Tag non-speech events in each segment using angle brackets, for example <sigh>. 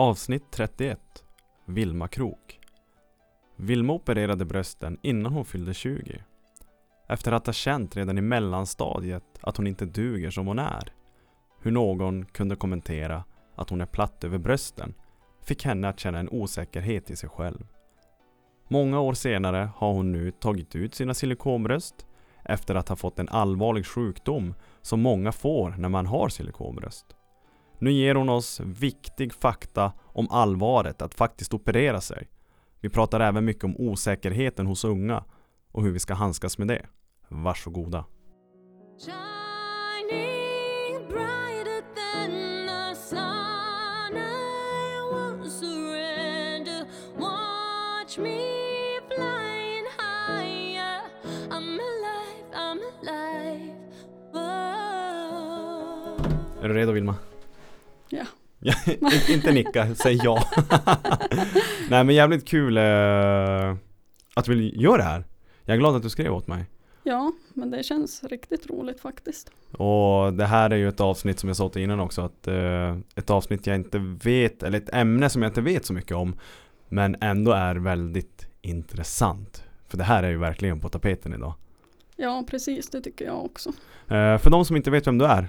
Avsnitt 31 Vilma Krok Vilma opererade brösten innan hon fyllde 20. Efter att ha känt redan i mellanstadiet att hon inte duger som hon är. Hur någon kunde kommentera att hon är platt över brösten fick henne att känna en osäkerhet i sig själv. Många år senare har hon nu tagit ut sina silikonbröst efter att ha fått en allvarlig sjukdom som många får när man har silikonbröst. Nu ger hon oss viktig fakta om allvaret att faktiskt operera sig. Vi pratar även mycket om osäkerheten hos unga och hur vi ska handskas med det. Varsågoda. Är du redo Vilma? <laughs> Inte nicka, säg ja. <laughs> Nej men jävligt kul eh, att du vill göra det här. Jag är glad att du skrev åt mig. Ja, men det känns riktigt roligt faktiskt. Och det här är ju ett avsnitt som jag sa till innan också att eh, ett avsnitt jag inte vet, eller ett ämne som jag inte vet så mycket om men ändå är väldigt intressant. För det här är ju verkligen på tapeten idag. Ja, precis, det tycker jag också. Eh, för de som inte vet vem du är,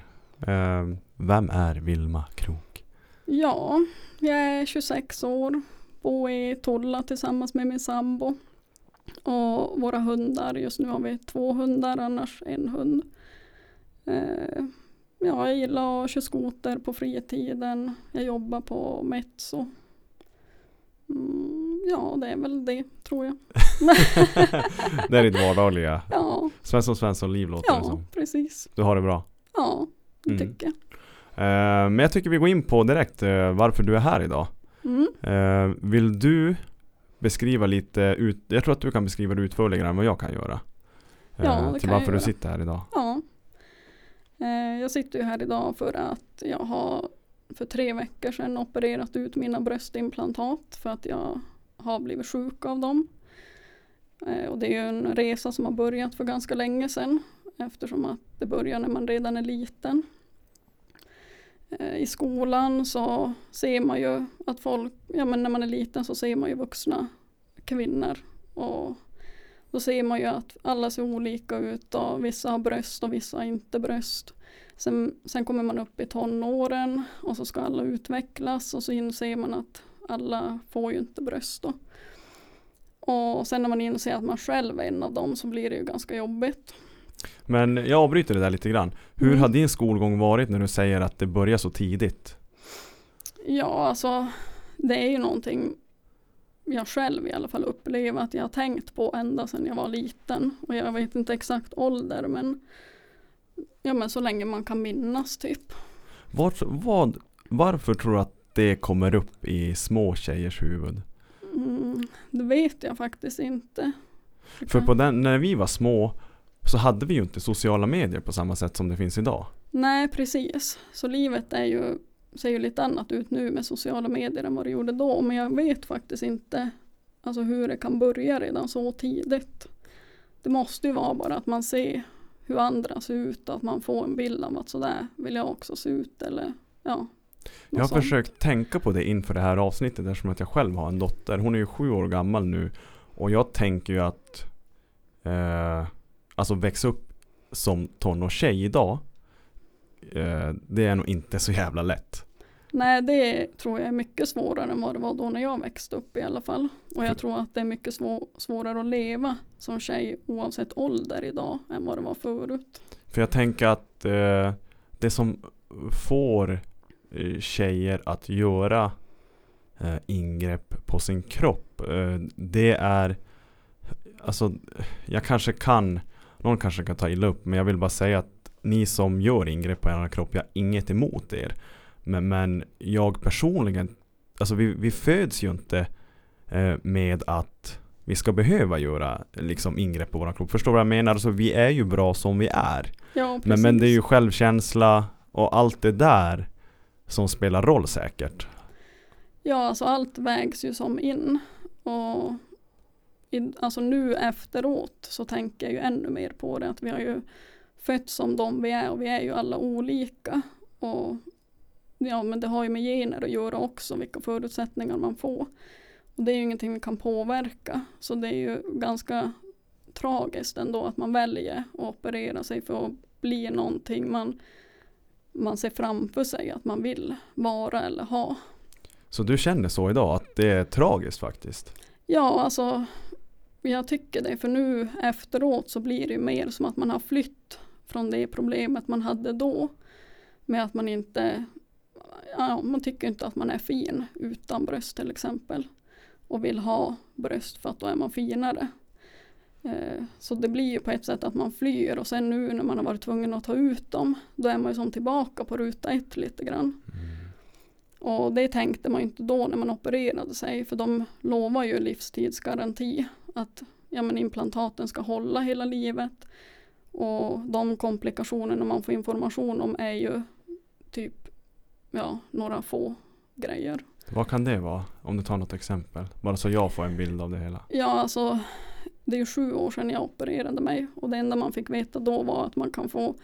eh, vem är Vilma Krok? Ja, jag är 26 år, bor i Tolla tillsammans med min sambo. Och våra hundar, just nu har vi två hundar, annars en hund. Eh, ja, jag gillar att köra skoter på fritiden. Jag jobbar på Metso. Mm, ja, det är väl det, tror jag. <laughs> det är ditt vardagliga Ja, Svensson Svensson liv låter det ja som. precis. Du har det bra. Ja, det Mm. tycker jag. Eh, men jag tycker vi går in på direkt eh, varför du är här idag. Mm. Eh, vill du beskriva lite ut, jag tror att du kan beskriva det utförligare än vad jag kan göra. Ja, det till kan jag varför du göra. sitter här idag. Ja. Jag sitter ju här idag för att jag har för tre veckor sedan opererat ut mina bröstimplantat för att jag har blivit sjuk av dem. Och det är ju en resa som har börjat för ganska länge sedan eftersom att det börjar när man redan är liten. Eh, I skolan så ser man ju att folk, ja men när man är liten så ser man ju vuxna kvinnor och då ser man ju att alla ser olika ut och vissa har bröst och vissa har inte bröst. Sen, sen kommer man upp i tonåren och så ska alla utvecklas och så inser man att alla får ju inte bröst då. Och sen när man inser att man själv är en av dem så blir det ju ganska jobbigt. Men jag avbryter det där lite grann. Hur Mm. har din skolgång varit när du säger att det börjar så tidigt? Ja, alltså det är ju någonting jag själv i alla fall upplever att jag har tänkt på ända sedan jag var liten. Och jag vet inte exakt ålder men Ja men så länge man kan minnas typ. Var, vad, varför tror du att det kommer upp i små tjejers huvud? Mm, det vet jag faktiskt inte. För på den, när vi var små så hade vi ju inte sociala medier på samma sätt som det finns idag. Nej precis. Så livet är ju, ser ju lite annat ut nu med sociala medier än vad det gjorde då. Men jag vet faktiskt inte alltså hur det kan börja redan så tidigt. Det måste ju vara bara att man ser hur andra ser ut och att man får en bild av att sådär vill jag också se ut eller ja. Jag har sånt. försökt tänka på det inför det här avsnittet eftersom att jag själv har en dotter. Hon är ju sju år gammal nu och jag tänker ju att eh, alltså växa upp som tonårstjej idag eh, det är nog inte så jävla lätt. Nej det tror jag är mycket svårare än vad det var då när jag växte upp i alla fall. Och jag tror att det är mycket svå- svårare att leva som tjej oavsett ålder idag än vad det var förut. För jag tänker att eh, det som får eh, tjejer att göra eh, ingrepp på sin kropp eh, det är alltså jag kanske kan någon kanske kan ta illa upp men jag vill bara säga att ni som gör ingrepp på er kropp jag har inget emot er men, men jag personligen alltså vi, vi föds ju inte eh, med att vi ska behöva göra liksom ingrepp på våran kropp. Förstår du vad jag menar? Alltså vi är ju bra som vi är. Ja. Men, men det är ju självkänsla och allt det där som spelar roll säkert. Ja, alltså allt vägs ju som in. Och i, alltså nu efteråt så tänker jag ju ännu mer på det. Att vi har ju fötts som de vi är och vi är ju alla olika. Och ja men det har ju med gener att göra också, vilka förutsättningar man får. Och det är ju ingenting vi kan påverka. Så det är ju ganska tragiskt ändå att man väljer att operera sig för att bli någonting man, man ser framför sig att man vill vara eller ha. Så du känner så idag, att det är tragiskt faktiskt? Ja, alltså jag tycker det. För nu efteråt så blir det ju mer som att man har flytt från det problemet man hade då. Med att man inte, ja, man tycker inte att man är fin utan bröst till exempel. Och vill ha bröst för att då är man finare. Eh, så det blir ju på ett sätt att man flyr och sen nu när man har varit tvungen att ta ut dem då är man ju som tillbaka på ruta ett lite grann. Mm. Och det tänkte man inte då när man opererade sig för de lovar ju livstidsgaranti att ja, men implantaten ska hålla hela livet. Och de komplikationerna man får information om är ju typ ja, några få grejer. Vad kan det vara? Om du tar något exempel. Bara så jag får en bild av det hela. Ja, alltså det är ju sju år sedan jag opererade mig och det enda man fick veta då var att man kan få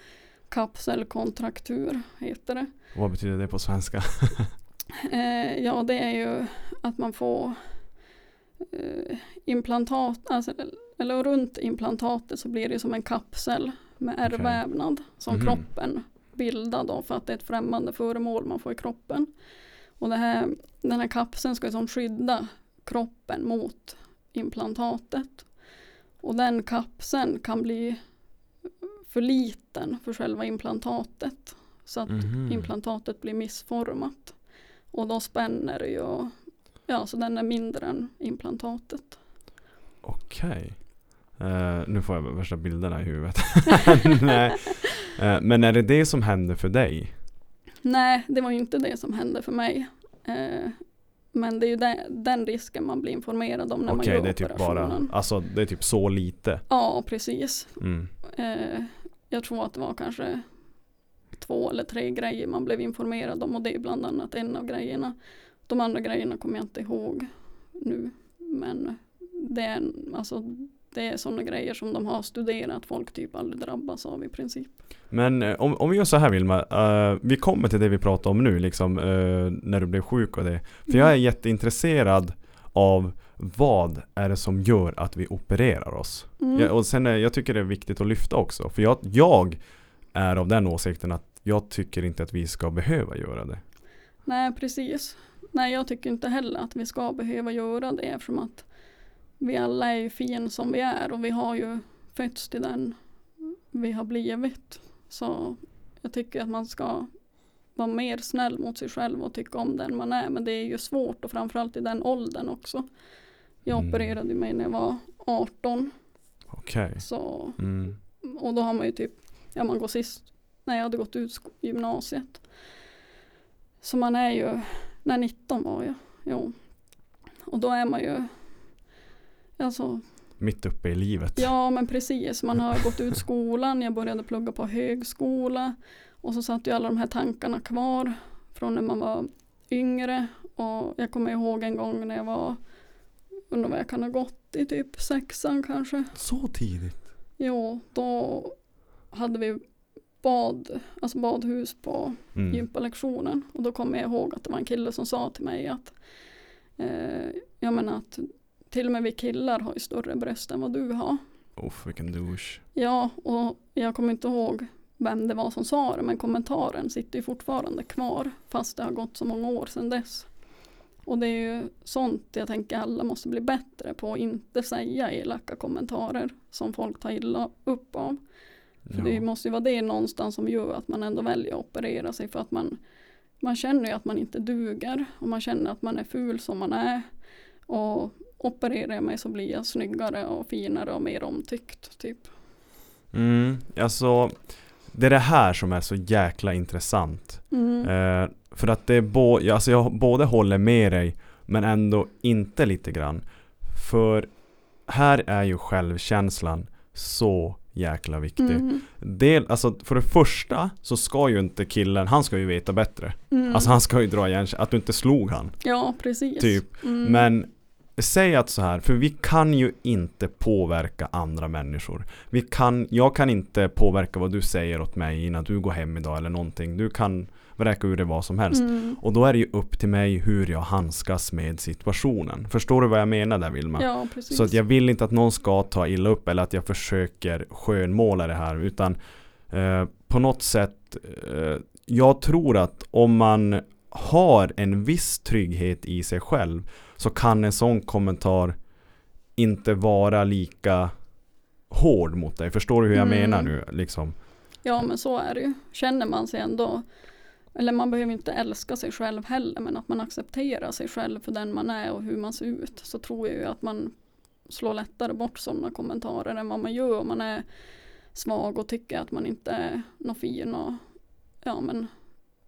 kapselkontraktur, heter det. Vad betyder det på svenska? <laughs> Eh, ja, det är ju att man får eh, implantat, alltså, eller runt implantatet så blir det som en kapsel med ärrvävnad som Mhm. kroppen bildar då för att det är ett främmande föremål man får i kroppen. Och här, den här kapseln ska ju som skydda kroppen mot implantatet. Och den kapseln kan bli för liten för själva implantatet. Så att Mhm. implantatet blir missformat. Och då spänner det ju, ja så den är mindre än implantatet. Okej. Eh, nu får jag värsta bilderna i huvudet. <laughs> Nej. Eh, men är det det som händer för dig? Nej, det var ju inte det som hände för mig. Eh, men det är ju den, den risken man blir informerad om när man Okej, gör det är typ bara, operationen. alltså det är typ så lite. Ja, precis. Mm. Jag tror att det var kanske två eller tre grejer man blev informerad om och det är bland annat en av grejerna. De andra grejerna kommer jag inte ihåg nu. Men det är, alltså, det är sådana grejer som de har studerat folk typ aldrig drabbas av i princip. Men eh, om, om vi gör så här Vilma, eh, vi kommer till det vi pratar om nu liksom, eh, när du blev sjuk och det. För jag är jätteintresserad av vad är det som gör att vi opererar oss? Mm. Ja, och sen är, jag tycker det är viktigt att lyfta också. För jag, jag är av den åsikten att jag tycker inte att vi ska behöva göra det. Nej, precis. Nej, jag tycker inte heller att vi ska behöva göra det eftersom att vi alla är ju fin som vi är och vi har ju fötts till den vi har blivit. Så jag tycker att man ska vara mer snäll mot sig själv och tycka om den man är. Men det är ju svårt och framförallt i den åldern också. Jag Mm. opererade mig när jag var 18. Okej. Så, Mm. och då har man ju typ, ja man går sist när jag hade gått ut gymnasiet. Så man är ju, när 19 var jag, jo. Och då är man ju, alltså Mitt uppe i livet. Ja men precis, man har gått ut skolan, jag började plugga på högskola och så satt ju alla de här tankarna kvar från när man var yngre och jag kommer ihåg en gång när jag var, undrar vad jag kan ha gått i typ sexan kanske. Så tidigt? Jo, då hade vi bad, alltså badhus på Mm. gympalektionen och då kommer jag ihåg att det var en kille som sa till mig att eh, jag menar att till och med vi killar har ju större bröst än vad du har. Uff, vilken douche. Ja, och jag kommer inte ihåg vem det var som sa det, men kommentaren sitter ju fortfarande kvar fast det har gått så många år sedan dess. Och det är ju sånt jag tänker alla måste bli bättre på att inte säga elaka kommentarer som folk tar illa upp av. För det Ja. måste ju vara det någonstans som gör att man ändå väljer att operera sig för att man, man känner ju att man inte duger och man känner att man är ful som man är. Och opererar jag mig så blir jag snyggare och finare och mer omtyckt typ. Mm, alltså det är det här som är så jäkla intressant. Mm. Eh, för att det är bo- alltså jag både håller med dig men ändå inte lite grann. För här är ju självkänslan så jäkla viktig. Mm. Del, alltså för det första så ska ju inte killen, han ska ju veta bättre. Mm. Alltså han ska ju dra igen att du inte slog han. ja, precis. Typ. Mm. Men säg att så här, för vi kan ju inte påverka andra människor. Vi kan, jag kan inte påverka vad du säger åt mig innan du går hem idag eller någonting. Du kan vräka ur det vad som helst. Mm. Och då är det ju upp till mig hur jag handskas med situationen. Förstår du vad jag menar där Vilma? Ja, precis. Så att jag vill inte att någon ska ta illa upp eller att jag försöker skönmåla det här utan eh, på något sätt eh, jag tror att om man har en viss trygghet i sig själv så kan en sån kommentar inte vara lika hård mot dig. Förstår du hur jag Mm. menar nu? Liksom. Ja men så är det ju. Känner man sig ändå, eller man behöver inte älska sig själv heller, men att man accepterar sig själv för den man är och hur man ser ut. Så tror jag ju att man slår lättare bort sådana kommentarer än vad man gör om man är svag och tycker att man inte är någon fin och ja men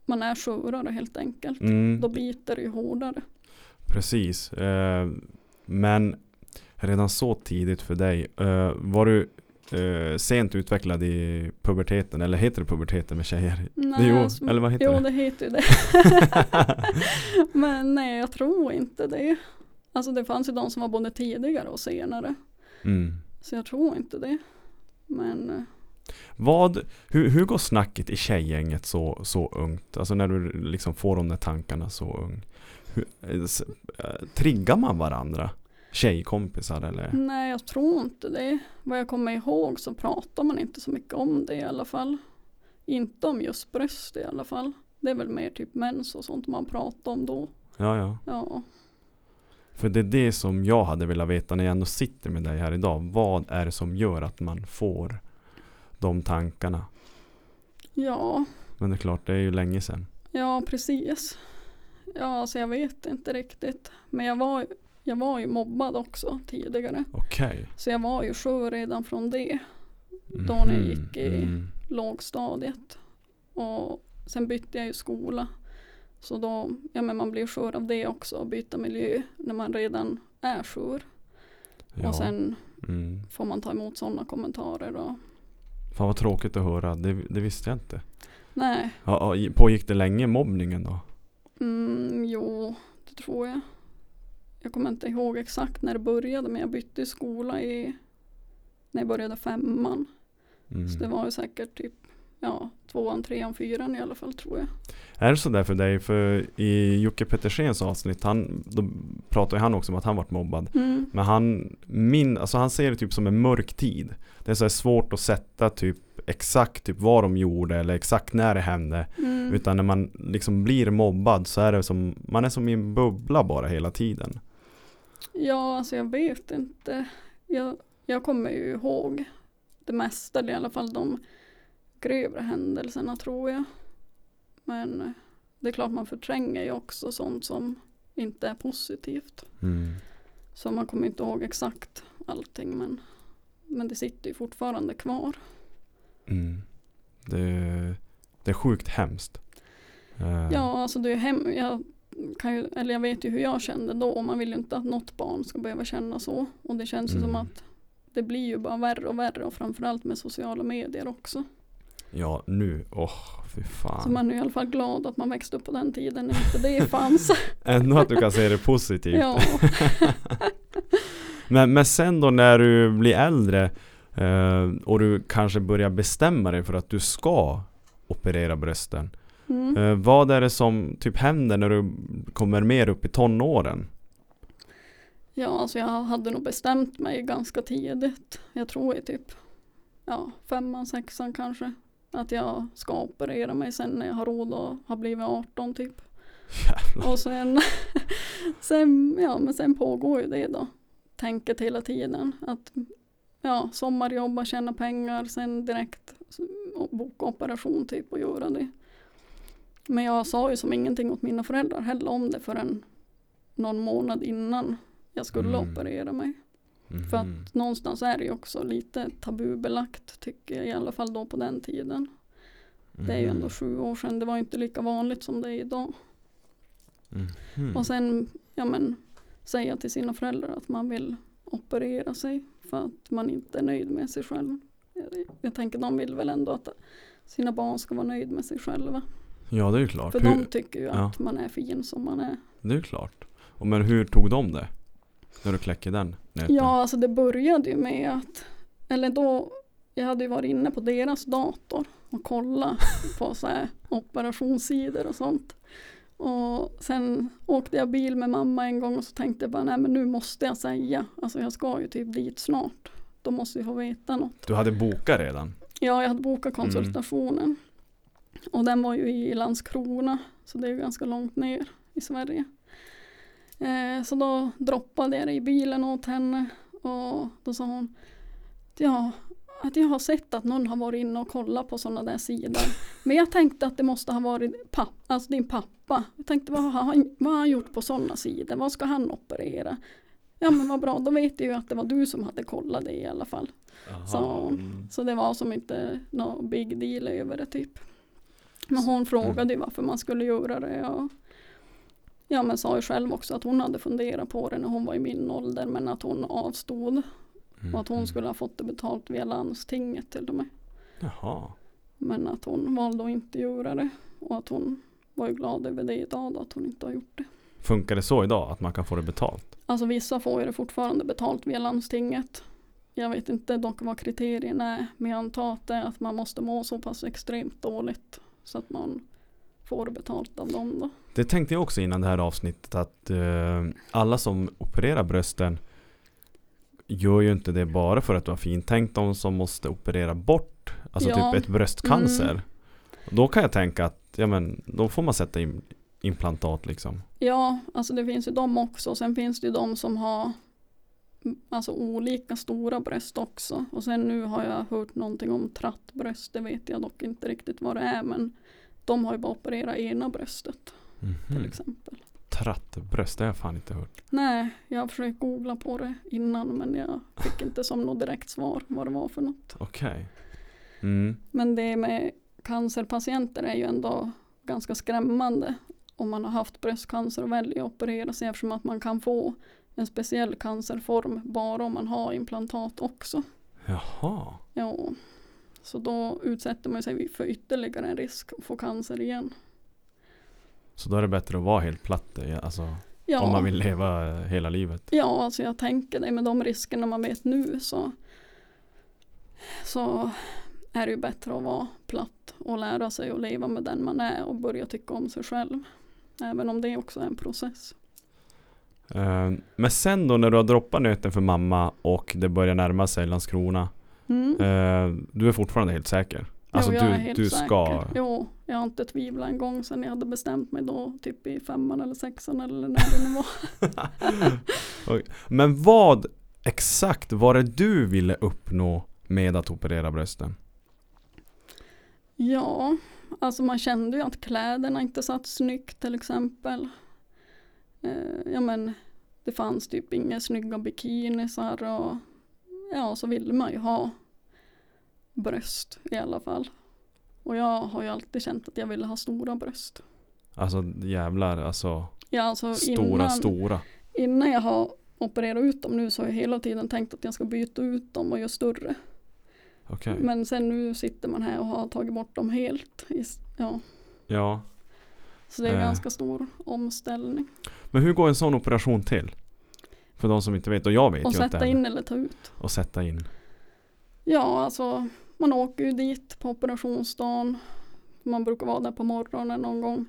man är skörare helt enkelt. Mm. Då biter det ju hårdare. Precis. Eh, men redan så tidigt för dig. Eh, var du eh, sent utvecklad i puberteten? Eller heter det puberteten med tjejer? Nej, jo, alltså- eller vad heter jo, det? det heter ju det. <laughs> Men nej, jag tror inte det. Alltså det fanns ju de som var både tidigare och senare. Mm. Så jag tror inte det. Men eh, Vad, hur, hur går snacket i tjejgänget så, så ungt? Alltså när du liksom får de där tankarna så ung. Hur, eh, triggar man varandra? Tjejkompisar eller? nej, jag tror inte det. Vad jag kommer ihåg så pratar man inte så mycket om det i alla fall. Inte om just bröst i alla fall. Det är väl mer typ mens och sånt man pratar om då. Ja, ja. Ja, För det är det som jag hade velat veta när jag ändå sitter med dig här idag. Vad är det som gör att man får de tankarna? ja, Men det är klart, det är ju länge sedan. ja precis. Ja, alltså jag vet inte riktigt. Men jag var, jag var ju mobbad också tidigare. Okej. Så jag var ju skör redan från det. Då när jag Mhm, gick i- mm. lågstadiet. Och sen bytte jag ju skola. Så då, ja men man blir skör av det också, byta miljö när man redan är skör. Ja. Och sen mm. får man ta emot sådana kommentarer och Fan vad tråkigt att höra. Det, det visste jag inte. nej, ja, pågick det länge mobbningen då? mm, jo, det tror jag. Jag kommer inte ihåg exakt när det började men jag bytte skola i när jag började femman. Mm. Så det var ju säkert typ ja, tvåan, trean, fyran i alla fall tror jag. Är det sådär för dig? För i Jocke Pettersens avsnitt, han, då pratar ju han också om att han varit mobbad. Mm. Men han, min, alltså han ser det typ som en mörk tid. Det är så svårt att sätta typ exakt typ vad de gjorde eller exakt när det hände. Mm. Utan när man liksom blir mobbad så är det som, man är som i en bubbla bara hela tiden. Ja, alltså jag vet inte. Jag, jag kommer ju ihåg det mesta, eller i alla fall de grövre händelserna tror jag. Men eh, det är klart man förtränger ju också sånt som inte är positivt. Mm. Så man kommer inte ihåg exakt allting men, men det sitter ju fortfarande kvar. Mm. Det, det är sjukt hemskt. Eh, Ja, alltså det är hem, jag, kan ju, eller jag vet ju hur jag kände då och man vill ju inte att något barn ska behöva känna så. Och det känns ju som Mm. att det blir ju bara värre och värre och framförallt med sociala medier också. ja nu, åh fy fan. Så man är i alla fall glad att man växte upp på den tiden när inte det fanns. <laughs> Ändå att du kan se det positivt. ja, <laughs> Men, men sen då när du blir äldre eh, och du kanske börjar bestämma dig för att du ska operera brösten. Mm. Eh, vad är det som typ händer när du kommer mer upp i tonåren? ja, alltså jag hade nog bestämt mig ganska tidigt. Jag tror i typ ja, femman, sexan kanske. Att jag ska operera mig sen när jag har råd och har blivit 18 typ. Jävlar. Och sen, <laughs> sen, ja, men sen pågår ju det då. Tänket hela tiden. Att ja, sommarjobba, tjäna pengar, sen direkt boka operation typ och göra det. Men jag sa ju som ingenting åt mina föräldrar heller om det förrän någon månad innan jag skulle Mm. operera mig. För Mhm. att någonstans är det ju också lite tabubelagt tycker jag i alla fall då på den tiden. Det är ju ändå Mhm. sju år sedan, det var inte lika vanligt som det är idag. Mhm. Och sen ja, men, säga till sina föräldrar att man vill operera sig för att man inte är nöjd med sig själv. Jag, jag tänker de vill väl ändå att sina barn ska vara nöjd med sig själva. Ja det är ju klart. För Hur, de tycker ju ja. att man är fin som man är. Det är ju klart. Och men hur tog de det? När du kläcker den nöten? Ja, alltså det började ju med att, eller då jag hade ju varit inne på deras dator och kollat <laughs> på så här operationssidor och sånt. Och sen åkte jag bil med mamma en gång och så tänkte jag bara nej men nu måste jag säga. Alltså jag ska ju typ dit snart. Då måste jag få veta något. Du hade bokat redan? Ja, jag hade bokat konsultationen. Och den var ju i Landskrona. Så det är ju ganska långt ner i Sverige. Eh, så då droppade jag det i bilen åt henne. Och då sa hon. Ja, att jag har sett att någon har varit inne och kollat på sådana där sidor. Men jag tänkte att det måste ha varit papp, alltså din pappa. Jag tänkte vad har, han, vad har han gjort på sådana sidor? Vad ska han operera? Ja men vad bra, då vet jag ju att det var du som hade kollat det i alla fall. Så, så det var som inte någon big deal över det typ. Men hon frågade ju varför man skulle göra det. Och, ja men sa ju själv också att hon hade funderat på det när hon var i min ålder men att hon avstod. Mm. Och att hon skulle ha fått det betalt via landstinget till och med. Jaha. Men att hon valde att inte göra det. Och att hon var ju glad över det idag då, att hon inte har gjort det. Funkar det så idag att man kan få det betalt? Alltså vissa får ju det fortfarande betalt via landstinget. Jag vet inte dock vad kriterierna är. Men jag antar att det är att man måste må så pass extremt dåligt. Så att man får betalt av dem då. Det tänkte jag också innan det här avsnittet att eh, alla som opererar brösten gör ju inte det bara för att vara fin. Tänk de som måste operera bort, alltså Ja. typ ett bröstcancer. Mm. Då kan jag tänka att, ja men då får man sätta in implantat liksom. Ja, alltså det finns ju de också. Sen finns det ju de som har alltså olika stora bröst också. Och sen nu har jag hört någonting om trattbröst. Det vet jag dock inte riktigt vad det är. Men de har ju bara opererat ena bröstet till Mhm. exempel. Trattbröst, det har jag fan inte hört. Nej, jag har försökt googla på det innan men jag fick inte som något direkt svar vad det var för något. Okej. Mm. Men det med cancerpatienter är ju ändå ganska skrämmande om man har haft bröstcancer och väljer att operera sig eftersom att man kan få en speciell cancerform bara om man har implantat också. Jaha. Ja, så då utsätter man sig för ytterligare en risk att få cancer igen. Så då är det bättre att vara helt platt ja, alltså, Ja, om man vill leva eh, hela livet. ja alltså jag tänker det med de riskerna man vet nu så, så är det ju bättre att vara platt och lära sig att leva med den man är och börja tycka om sig själv. Även om det också är en process. Eh, men sen då när du har droppat nöten för mamma och det börjar närma sig Landskrona. Mm. eh, du är fortfarande helt säker? Alltså jo, jag du, är helt du ska... säker. Jo, jag har inte tvivlat en gång sedan jag hade bestämt mig då, typ i femman eller sexan eller när det nu var. <laughs> Men vad exakt var det du ville uppnå med att operera brösten? Ja, alltså man kände ju att kläderna inte satt snyggt till exempel. Eh, ja men det fanns typ inga snygga bikinisar och ja så ville man ju ha bröst i alla fall. Och jag har ju alltid känt att jag ville ha stora bröst. Alltså jävlar, alltså Ja, alltså stora, innan, stora. innan jag har opererat ut dem nu så har jag hela tiden tänkt att jag ska byta ut dem och göra större. Okej. Men sen nu sitter man här och har tagit bort dem helt. Ja, Ja. Så det är en Eh. ganska stor omställning. Men hur går en sån operation till? För de som inte vet, och jag vet Och ju att det sätta in eller ta ut. Och sätta in. Ja, alltså man åker ju dit på operationsdagen. Man brukar vara där på morgonen någon gång.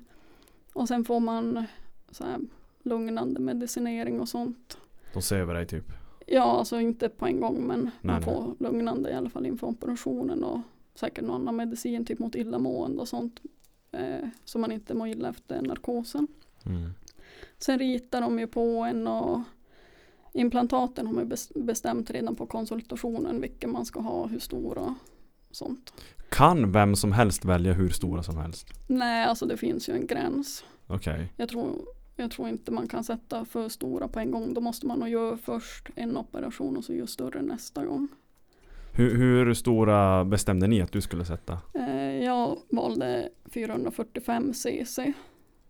Och sen får man så här, lugnande medicinering och sånt. De ser över dig typ. Ja, alltså inte på en gång men man nej. får lugnande i alla fall inför operationen och säkert någon annan medicin typ mot illamående och sånt. Eh, så man inte mår illa efter narkosen. Mm. Sen ritar de ju på en och implantaten har man bestämt redan på konsultationen vilken man ska ha, hur stora och sånt. Kan vem som helst välja hur stora som helst? Nej, alltså det finns ju en gräns. Okej. Jag tror, jag tror inte man kan sätta för stora på en gång. Då måste man nog göra först en operation och så göra större nästa gång. Hur, hur stora bestämde ni att du skulle sätta? Eh, jag valde 445 cc.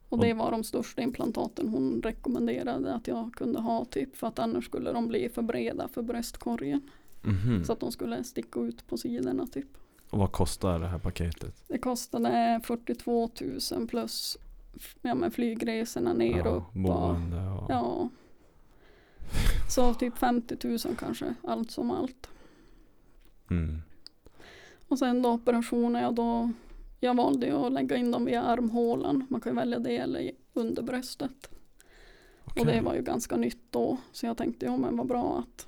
Och det var de största implantaten hon rekommenderade att jag kunde ha typ för att annars skulle de bli för breda för bröstkorgen. Mhm. Så att de skulle sticka ut på sidorna typ. Och vad kostar det här paketet? Det kostade 42 000 plus ja, men flygresorna ner och Ja, upp. Och, boende och... ja. Så typ 50 000 kanske, allt som allt. Mm. Och sen då operationen, ja då jag valde att lägga in dem via armhålan. Man kan välja det eller under bröstet. Och det var ju ganska nytt då. Så jag tänkte, ja men vad bra att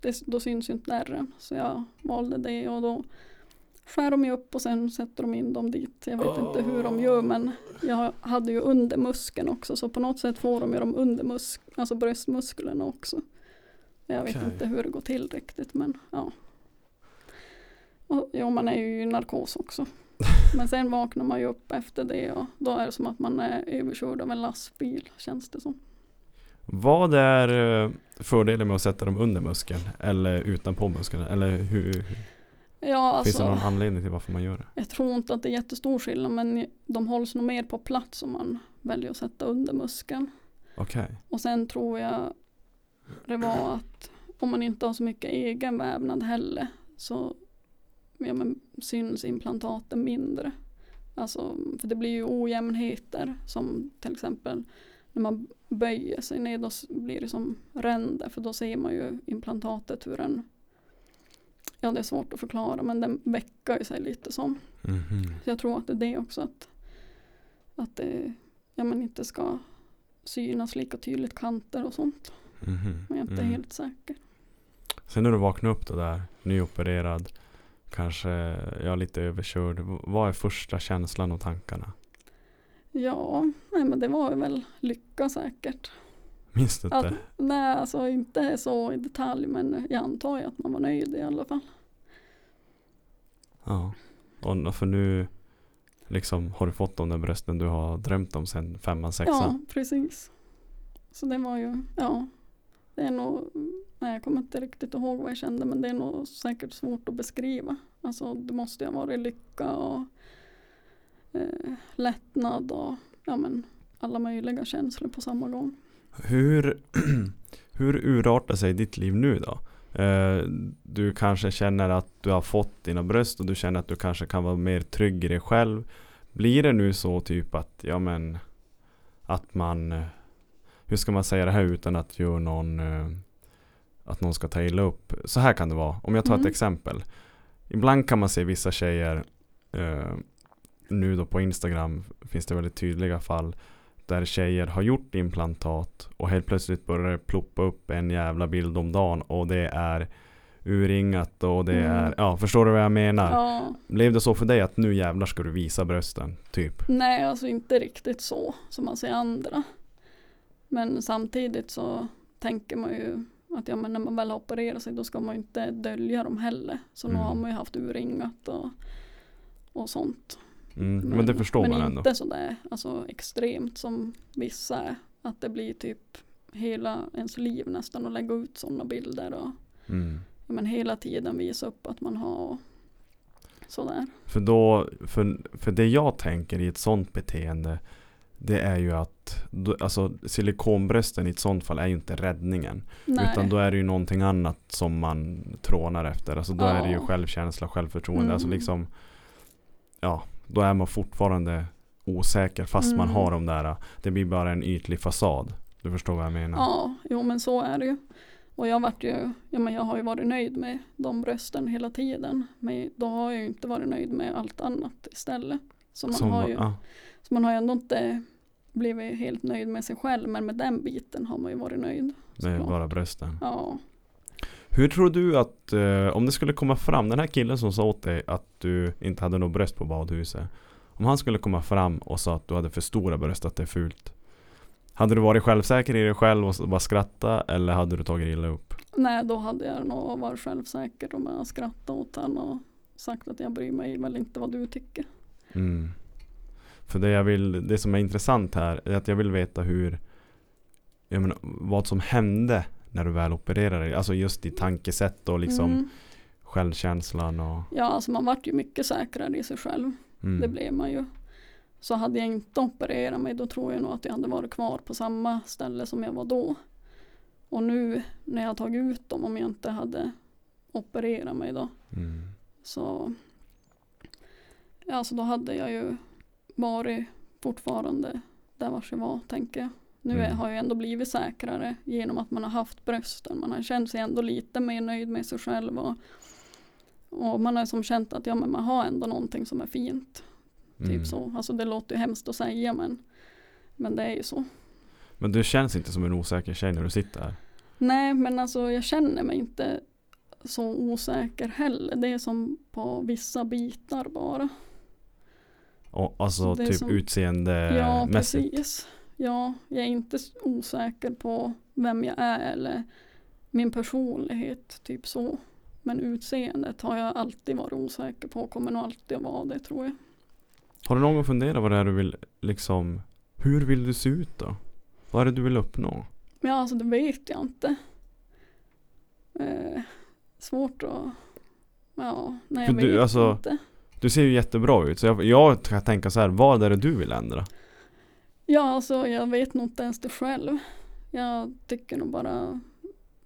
det, då syns ju inte ärren. Så jag valde det och då skär de ju upp och sen sätter de in dem dit. Jag vet inte hur de gör men jag hade ju under muskeln också så på något sätt får de ju de under alltså bröstmusklerna också. Jag vet Okej. inte hur det går till riktigt men ja. Och, ja man är ju i narkos också. <laughs> Men sen vaknar man ju upp efter det och då är det som att man är överkörd av en lastbil känns det som. Vad är eh, fördelen med att sätta dem under muskeln? Eller utanpå muskeln? Eller hur, Ja finns det någon alltså, anledning till varför man gör det? jag tror inte att det är jättestor skillnad men de hålls nog mer på plats om man väljer att sätta under muskeln. Okej. Och sen tror jag det var att om man inte har så mycket egen vävnad heller så ja, men, syns implantaten mindre. Alltså, för det blir ju ojämnheter som till exempel när man böjer sig ner då blir det som ränder för då ser man ju implantatet hur den Ja det är svårt att förklara men den väckar ju sig lite som. Mhm. Så jag tror att det är det också att, att det ja, men inte ska synas lika tydligt kanter och sånt. Mhm. Men jag är inte Mm. helt säker. Sen när du vaknar upp då där, nyopererad, kanske ja, lite överkörd. Vad är första känslan och tankarna? Ja, nej, men det var väl lycka säkert. Minns du Att, inte? nej, alltså inte så i detalj men jag antar ju att man var nöjd i alla fall. Ja. Och för nu liksom har du fått de där brösten du har drömt om sen femman, Ja, sexan. precis. Så det var ju, ja. Det är nog, nej jag kommer inte riktigt ihåg vad jag kände men det är nog säkert svårt att beskriva. Alltså det måste ju ha varit lycka och eh, lättnad och ja men alla möjliga känslor på samma gång. Hur, <clears throat> hur urartar sig ditt liv nu då? Eh, Du kanske känner att du har fått dina bröst och du känner att du kanske kan vara mer trygg i dig själv. Blir det nu så typ att, ja men, att man, eh, hur ska man säga det här utan att göra någon, eh, att någon ska ta illa upp? Så här kan det vara, om jag tar ett Mm. exempel. Ibland kan man se vissa tjejer, eh, nu då på Instagram finns det väldigt tydliga fall där tjejer har gjort implantat och helt plötsligt börjar det ploppa upp en jävla bild om dagen och det är urringat och det Mm. är, ja förstår du vad jag menar? Ja, Blev det så för dig att nu jävlar ska du visa brösten, typ? nej alltså inte riktigt så som man ser andra. Men samtidigt så tänker man ju att ja, men när man väl har opererat sig då ska man inte dölja dem heller. Så nu Mm. har man ju haft urringat och, och sånt. Mm, men, det förstår men man ändå. inte sådär alltså, extremt som vissa är. Att det blir typ hela ens liv nästan att lägga ut sådana bilder och Mm. ja, men hela tiden visa upp att man har sådär. För då, för, för det jag tänker i ett sånt beteende Det är ju att, alltså silikonbrösten i ett sånt fall är ju inte räddningen Nej. Utan då är det ju någonting annat som man trånar efter. Alltså då är det ju självkänsla, självförtroende. Alltså Mm. liksom Ja, då är man fortfarande osäker fast man Mm. har de där. Det blir bara en ytlig fasad. Du förstår vad jag menar? Ja, jo men så är det ju. Och jag vart ju, ja men jag har ju varit nöjd med de brösten hela tiden. Men då har jag ju inte varit nöjd med allt annat istället. Så man, Som, har, ju, ja, så man har ju ändå inte blivit helt nöjd med sig själv. Men med den biten har man ju varit nöjd. med bara brösten. Ja. Hur tror du att, eh, om det skulle komma fram, den här killen som sa åt dig att du inte hade något bröst på badhuset. Om han skulle komma fram och sa att du hade för stora bröst, att det är fult. Hade du varit självsäker i dig själv och bara skratta eller hade du tagit illa upp? Nej, då hade jag nog varit självsäker och bara skrattat åt honom och sagt att jag bryr mig väl inte vad du tycker. Mm. För det jag vill, det som är intressant här är att jag vill veta hur jag menar, vad som hände när du väl opererade dig. Alltså just i tankesätt och liksom Mm. självkänslan och Ja, alltså man vart ju mycket säkrare i sig själv. mm. Det blev man ju. Så hade jag inte opererat mig då tror jag nog att jag hade varit kvar på samma ställe som jag var då. Och nu när jag tagit ut dem om jag inte hade opererat mig då. Mm. Så alltså då hade jag ju varit fortfarande där vars jag var tänker jag. Nu Mm. har jag ändå blivit säkrare genom att man har haft brösten. Man har känt sig ändå lite mer nöjd med sig själv och Och man har som känt att ja, men man har ändå någonting som är fint. Mm. Typ så. Alltså det låter ju hemskt att säga men, men det är ju så. Men du känns inte som en osäker tjej när du sitter här. Nej men alltså jag känner mig inte så osäker heller. Det är som på vissa bitar bara. Och, alltså typ som- utseende Ja precis. Ja, jag är inte osäker på vem jag är eller min personlighet. Typ så. Men utseendet har jag alltid varit osäker på. Kommer nog alltid att vara det tror jag. Har du någon gång funderat vad det är du vill liksom Hur vill du se ut då? Vad är det du vill uppnå? Ja, alltså det vet jag inte. Eh, svårt att... Ja, nej För jag du, vet alltså- inte. Du ser ju jättebra ut så jag, jag kan tänka så här, vad är det du vill ändra? Ja, alltså jag vet nog inte ens det själv. Jag tycker nog bara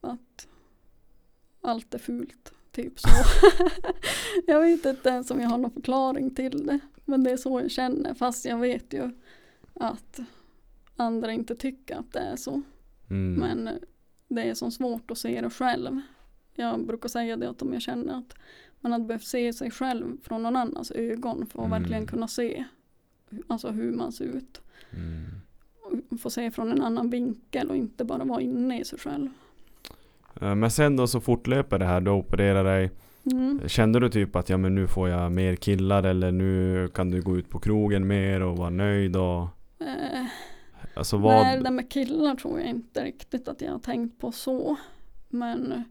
att allt är fult. Typ så. <laughs> jag vet inte ens om jag har någon förklaring till det. Men det är så jag känner. Fast jag vet ju att andra inte tycker att det är så. Mm. Men det är så svårt att se det själv. Jag brukar säga det att om jag känner att man hade behövt se sig själv från någon annans ögon för att Mm. verkligen kunna se alltså hur man ser ut. Mm. Få se från en annan vinkel och inte bara vara inne i sig själv. Eh, Men sen då så fortlöper det här, du opererar dig Mm. Kände du typ att ja men nu får jag mer killar eller nu kan du gå ut på krogen mer och vara nöjd och Eh, Alltså Nej, det vad där med killar tror jag inte riktigt att jag har tänkt på så. Men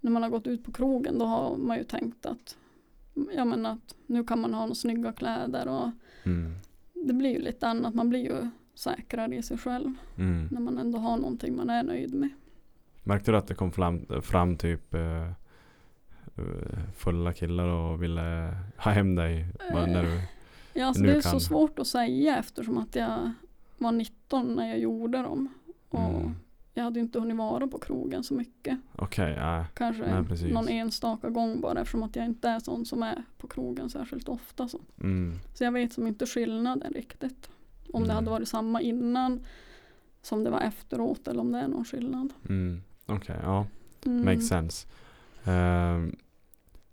när man har gått ut på krogen då har man ju tänkt att Ja men att nu kan man ha några snygga kläder och mm. det blir ju lite annat. Man blir ju säkrare i sig själv Mm. när man ändå har någonting man är nöjd med. Märkte du att det kom fram, fram typ eh, eh, fulla killar och ville ha hem dig bara när du Ja, alltså det är kan- så svårt att säga eftersom att jag var 19 när jag gjorde dem. Och Mm. Jag hade inte hunnit vara på krogen så mycket. Okej, ja. Kanske Nej, någon enstaka gång bara eftersom att jag inte är sån som är på krogen särskilt ofta. Så, Mm. så jag vet som inte skillnaden riktigt. Om det Mm. hade varit samma innan som det var efteråt eller om det är någon skillnad. Mm. Okej, ja. Mm. Makes sense. Ehm,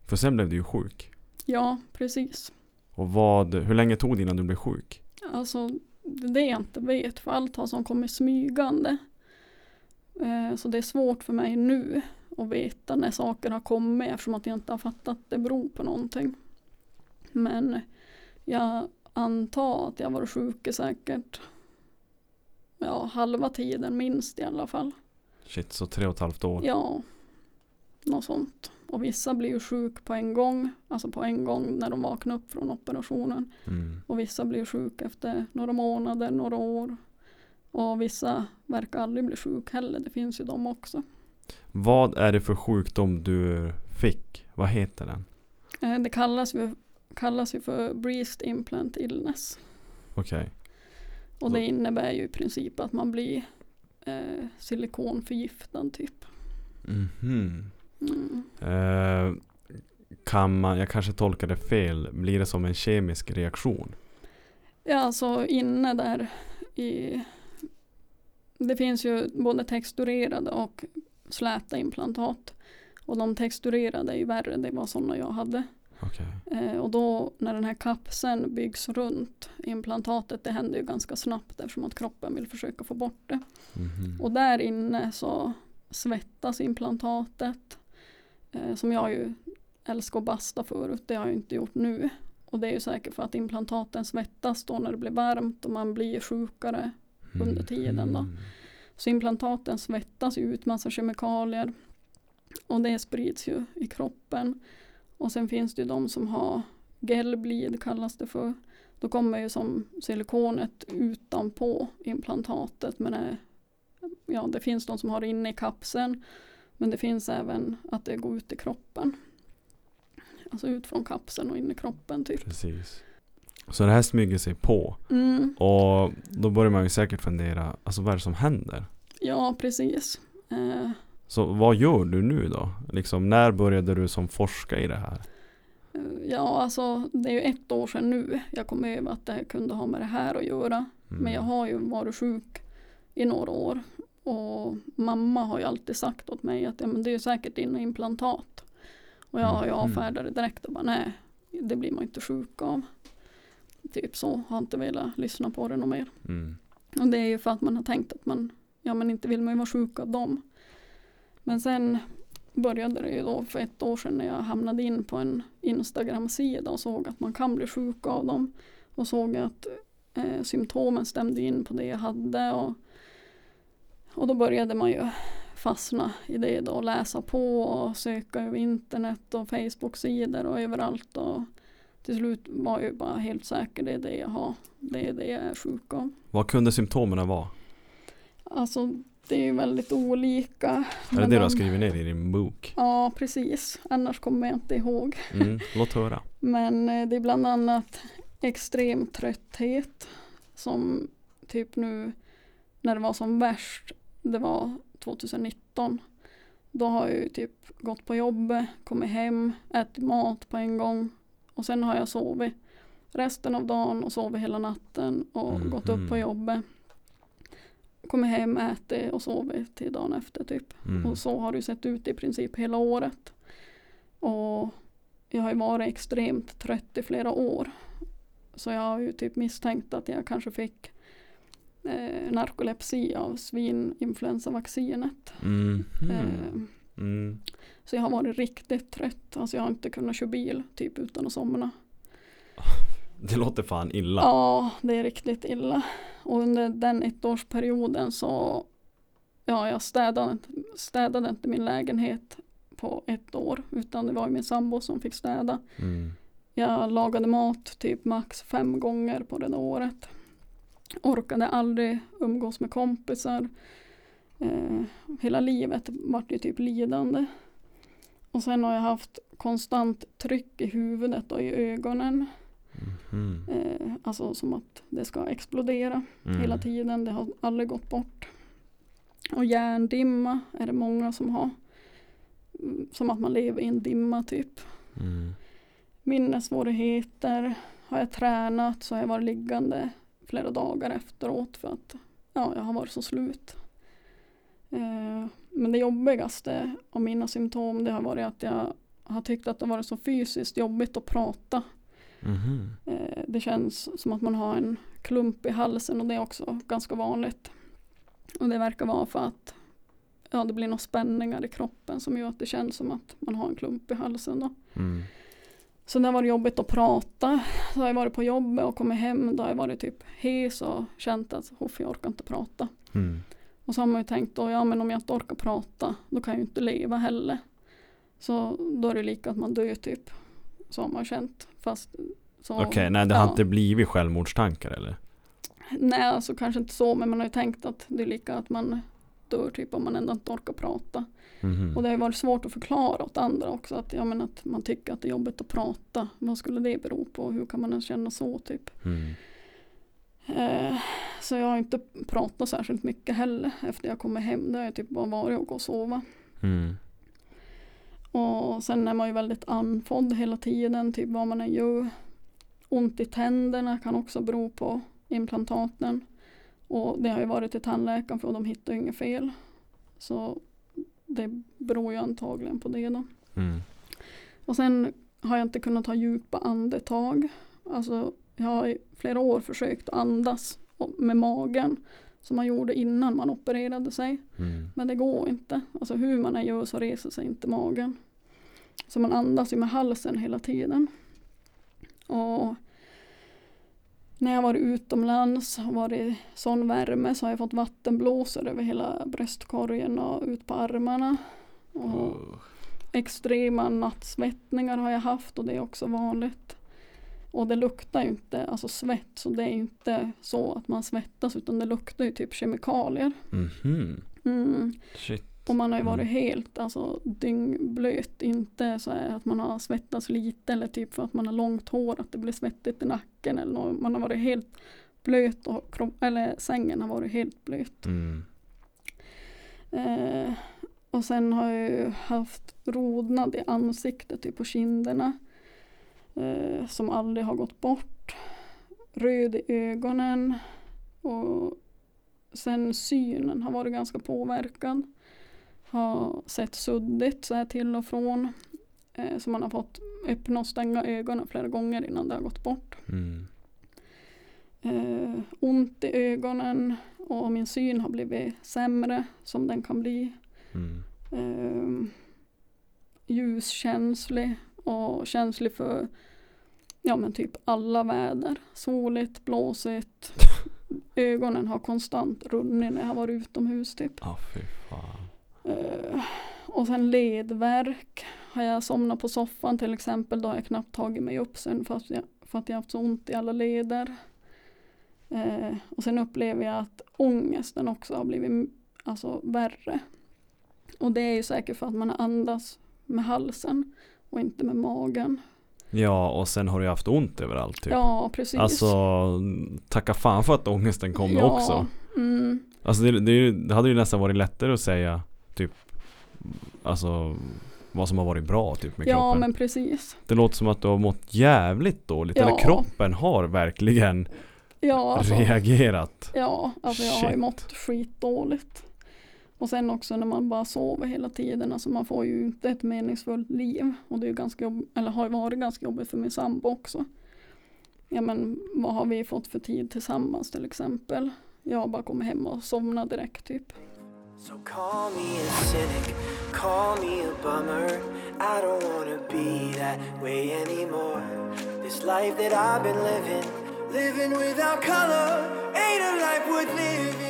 för sen blev du ju sjuk. Ja, precis. Och vad, hur länge tog det innan du blev sjuk? Alltså det är det jag inte vet för allt har som kommit smygande. Eh, så det är svårt för mig nu att veta när saker har kommit eftersom att jag inte har fattat att det beror på någonting. Men jag antar att jag varit sjuk i säkert ja, halva tiden minst i alla fall. Shit, så tre och ett halvt år. Ja, något sånt. Och vissa blir ju sjuk på en gång, alltså på en gång när de vaknar upp från operationen. Mm. Och vissa blir sjuka efter några månader, några år. Och vissa verkar aldrig bli sjuk heller. Det finns ju de också. Vad är det för sjukdom du fick? Vad heter den? Eh, Det kallas ju, kallas ju för breast implant illness. Okej. Och Så- det innebär ju i princip att man blir eh, silikonförgiftad typ. Mhm. Mm. Eh, kan man, jag kanske tolkar det fel, blir det som en kemisk reaktion? Ja, alltså inne där i... Det finns ju både texturerade och släta implantat. Och de texturerade är ju värre, det var sådana jag hade. Okej. Eh, och då när den här kapseln byggs runt implantatet, det händer ju ganska snabbt eftersom att kroppen vill försöka få bort det. Mhm. Och där inne så svettas implantatet. Eh, som jag ju älskar att basta förut, det har jag inte gjort nu. Och det är ju säkert för att implantaten svettas då när det blir varmt och man blir sjukare. Under tiden då. Mhm. Så implantaten svettas ut massa kemikalier. Och det sprids ju i kroppen. Och sen finns det ju de som har gelbleed kallas det för. Då kommer ju som silikonet utanpå implantatet. Men det, ja, det finns de som har det inne i kapseln. Men det finns även att det går ut i kroppen. Alltså ut från kapseln och in i kroppen typ. Precis. Så det här smyger sig på. Mm. Och då börjar man ju säkert fundera, alltså vad är det som händer? Ja, precis. Eh, Så vad gör du nu då? Liksom, när började du som forska i det här? Ja, alltså det är ju ett år sedan nu jag kom över att det kunde ha med det här att göra. Mm. Men jag har ju varit sjuk i några år. Och mamma har ju alltid sagt åt mig att ja, men det är säkert dina implantat. Och jag, jag Mhm. avfärdade direkt och bara nej, det blir man inte sjuk av. Typ så, har inte velat lyssna på det något mer. Mm. Och det är ju för att man har tänkt att man, ja men inte vill man ju vara sjuk av dem. Men sen började det ju då för ett år sedan när jag hamnade in på en Instagram-sida och såg att man kan bli sjuk av dem. Och såg att eh, symptomen stämde in på det jag hade. Och, och då började man ju fastna i det då och läsa på och söka över internet och Facebook-sidor och överallt. Och till slut var jag bara helt säker, det är det jag har. Det är det jag är sjuk av. Vad kunde symptomen vara? Alltså det är ju väldigt olika. Är det det du har skrivit ner i din bok? Ja, precis. Annars kommer jag inte ihåg. Mm. Låt höra. Men eh, det är bland annat extrem trötthet som typ nu när det var som värst, det var 2019. Då har jag ju typ gått på jobbet, kommit hem, ätit mat på en gång och sen har jag sovit resten av dagen och sovit hela natten och gått upp på Mhm. jobbet. Kommit hem, ätit och sovit till dagen efter typ. Mm. Och så har det sett ut i princip hela året. Och jag har ju varit extremt trött i flera år. Så jag har ju typ misstänkt att jag kanske fick eh, narkolepsi av svininfluensavaccinet. Mm. Eh, Mm. så jag har varit riktigt trött. Alltså jag har inte kunnat köra bil typ utan att somna. <laughs> Det låter fan illa. Ja, det är riktigt illa. Och under den ettårsperioden så Ja, jag städade, städade inte min lägenhet på ett år. Utan det var min sambo som fick städa. Mm. Jag lagade mat typ max fem gånger på det året. Orkade aldrig umgås med kompisar. Eh, hela livet vart ju typ lidande. Och sen har jag haft konstant tryck i huvudet och i ögonen. Mhm. Eh, alltså som att det ska explodera Mm. hela tiden. Det har aldrig gått bort. Och hjärndimma är det många som har. Mm, Som att man lever i en dimma typ. Mm. Minnessvårigheter. Har jag tränat så har jag varit liggande flera dagar efteråt för att ja, jag har varit så slut. Eh, men det jobbigaste av mina symptom det har varit att jag har tyckt att det har varit så fysiskt jobbigt att prata. Eh, Det känns som att man har en klump i halsen och det är också ganska vanligt. Och det verkar vara för att ja, det blir några spänningar i kroppen som gör att det känns som att man har en klump i halsen. Då. Mm. Så det har varit jobbigt att prata. Så har jag varit på jobbet och kommit hem. Då har jag varit typ hes och känt att "Uff, jag orkar inte prata. Mm. Och så har man ju tänkt då, ja men om jag inte orkar prata då kan jag ju inte leva heller. Så då är det lika att man dör typ. Så har man känt. Fast så, Okej, nej det har ja. inte blivit självmordstankar eller? Nej, alltså kanske inte så, men man har ju tänkt att det är lika att man dör typ om man ändå inte orkar prata. Mhm. Och det har ju varit svårt att förklara åt andra också att, ja, men att man tycker att det är jobbigt att prata. Vad skulle det bero på? Hur kan man ens känna så typ? Mm. Eh, så jag har inte pratat särskilt mycket heller efter jag kommer hem. Det har jag typ bara varit och gå och sova. Mm. Och sen är man ju väldigt andfådd hela tiden, typ vad man än gör. Ont i tänderna kan också bero på implantaten. Och det har ju varit till tandläkaren för de hittar inget fel. Så det beror ju antagligen på det då. Mm. Och sen har jag inte kunnat ta djupa andetag. Alltså jag har i flera år försökt att andas med magen. Som man gjorde innan man opererade sig. Mm. Men det går inte. Alltså hur man än gör så reser sig inte magen. Så man andas ju med halsen hela tiden. Och när jag varit utomlands och varit sån värme så har jag fått vattenblåsor över hela bröstkorgen och ut på armarna. Och Oh. extrema nattsvettningar har jag haft och det är också vanligt. Och det luktar ju inte, alltså svett, så det är inte så att man svettas utan det luktar ju typ kemikalier. Mhm. Mm. Shit. Och man har ju varit Mm. helt alltså, dyngblöt. Inte så att man har svettats lite eller typ för att man har långt hår att det blir svettigt i nacken. Eller något. Man har varit helt blöt och eller sängen har varit helt blöt. Mm. Eh, och sen har jag haft rodnad i ansiktet, typ på kinderna. Eh, som aldrig har gått bort. Röd i ögonen. Och sen synen har varit ganska påverkad. Har sett suddigt så här till och från. Eh, så man har fått öppna och stänga ögonen flera gånger innan det har gått bort. Mm. Eh, ont i ögonen och min syn har blivit sämre som den kan bli. Mm. Eh, ljuskänslig och känslig för ja men typ alla väder. Soligt, blåsigt. Ögonen har konstant runnit när jag har varit utomhus typ. Ja, fy fan. Eh, och sen ledvärk. Har jag somnat på soffan till exempel då har jag knappt tagit mig upp sen för att jag, för att jag haft så ont i alla leder. Eh, och sen upplever jag att ångesten också har blivit alltså, värre. Och det är ju säkert för att man andas med halsen och inte med magen. Ja, och sen har du haft ont överallt typ. Ja, precis. Alltså, tacka fan för att ångesten kommer ja, också. Mm, Alltså det, det, det hade ju nästan varit lättare att säga typ Alltså vad som har varit bra typ med ja kroppen. men precis. Det låter som att du har mått jävligt dåligt. Ja. Eller kroppen har verkligen Ja, alltså, reagerat. ja, alltså jag har ju Shit. mått skitdåligt. Och sen också när man bara sover hela tiden, alltså man får ju inte ett meningsfullt liv. Och det är ganska jobb- eller har ju varit ganska jobbigt för min sambo också. Ja men vad har vi fått för tid tillsammans till exempel? Jag bara kommer hem och somnar direkt typ. So call me a cynic, call me a bummer. I don't wanna be that way anymore. This life that I've been living, living without color, ain't a life worth living.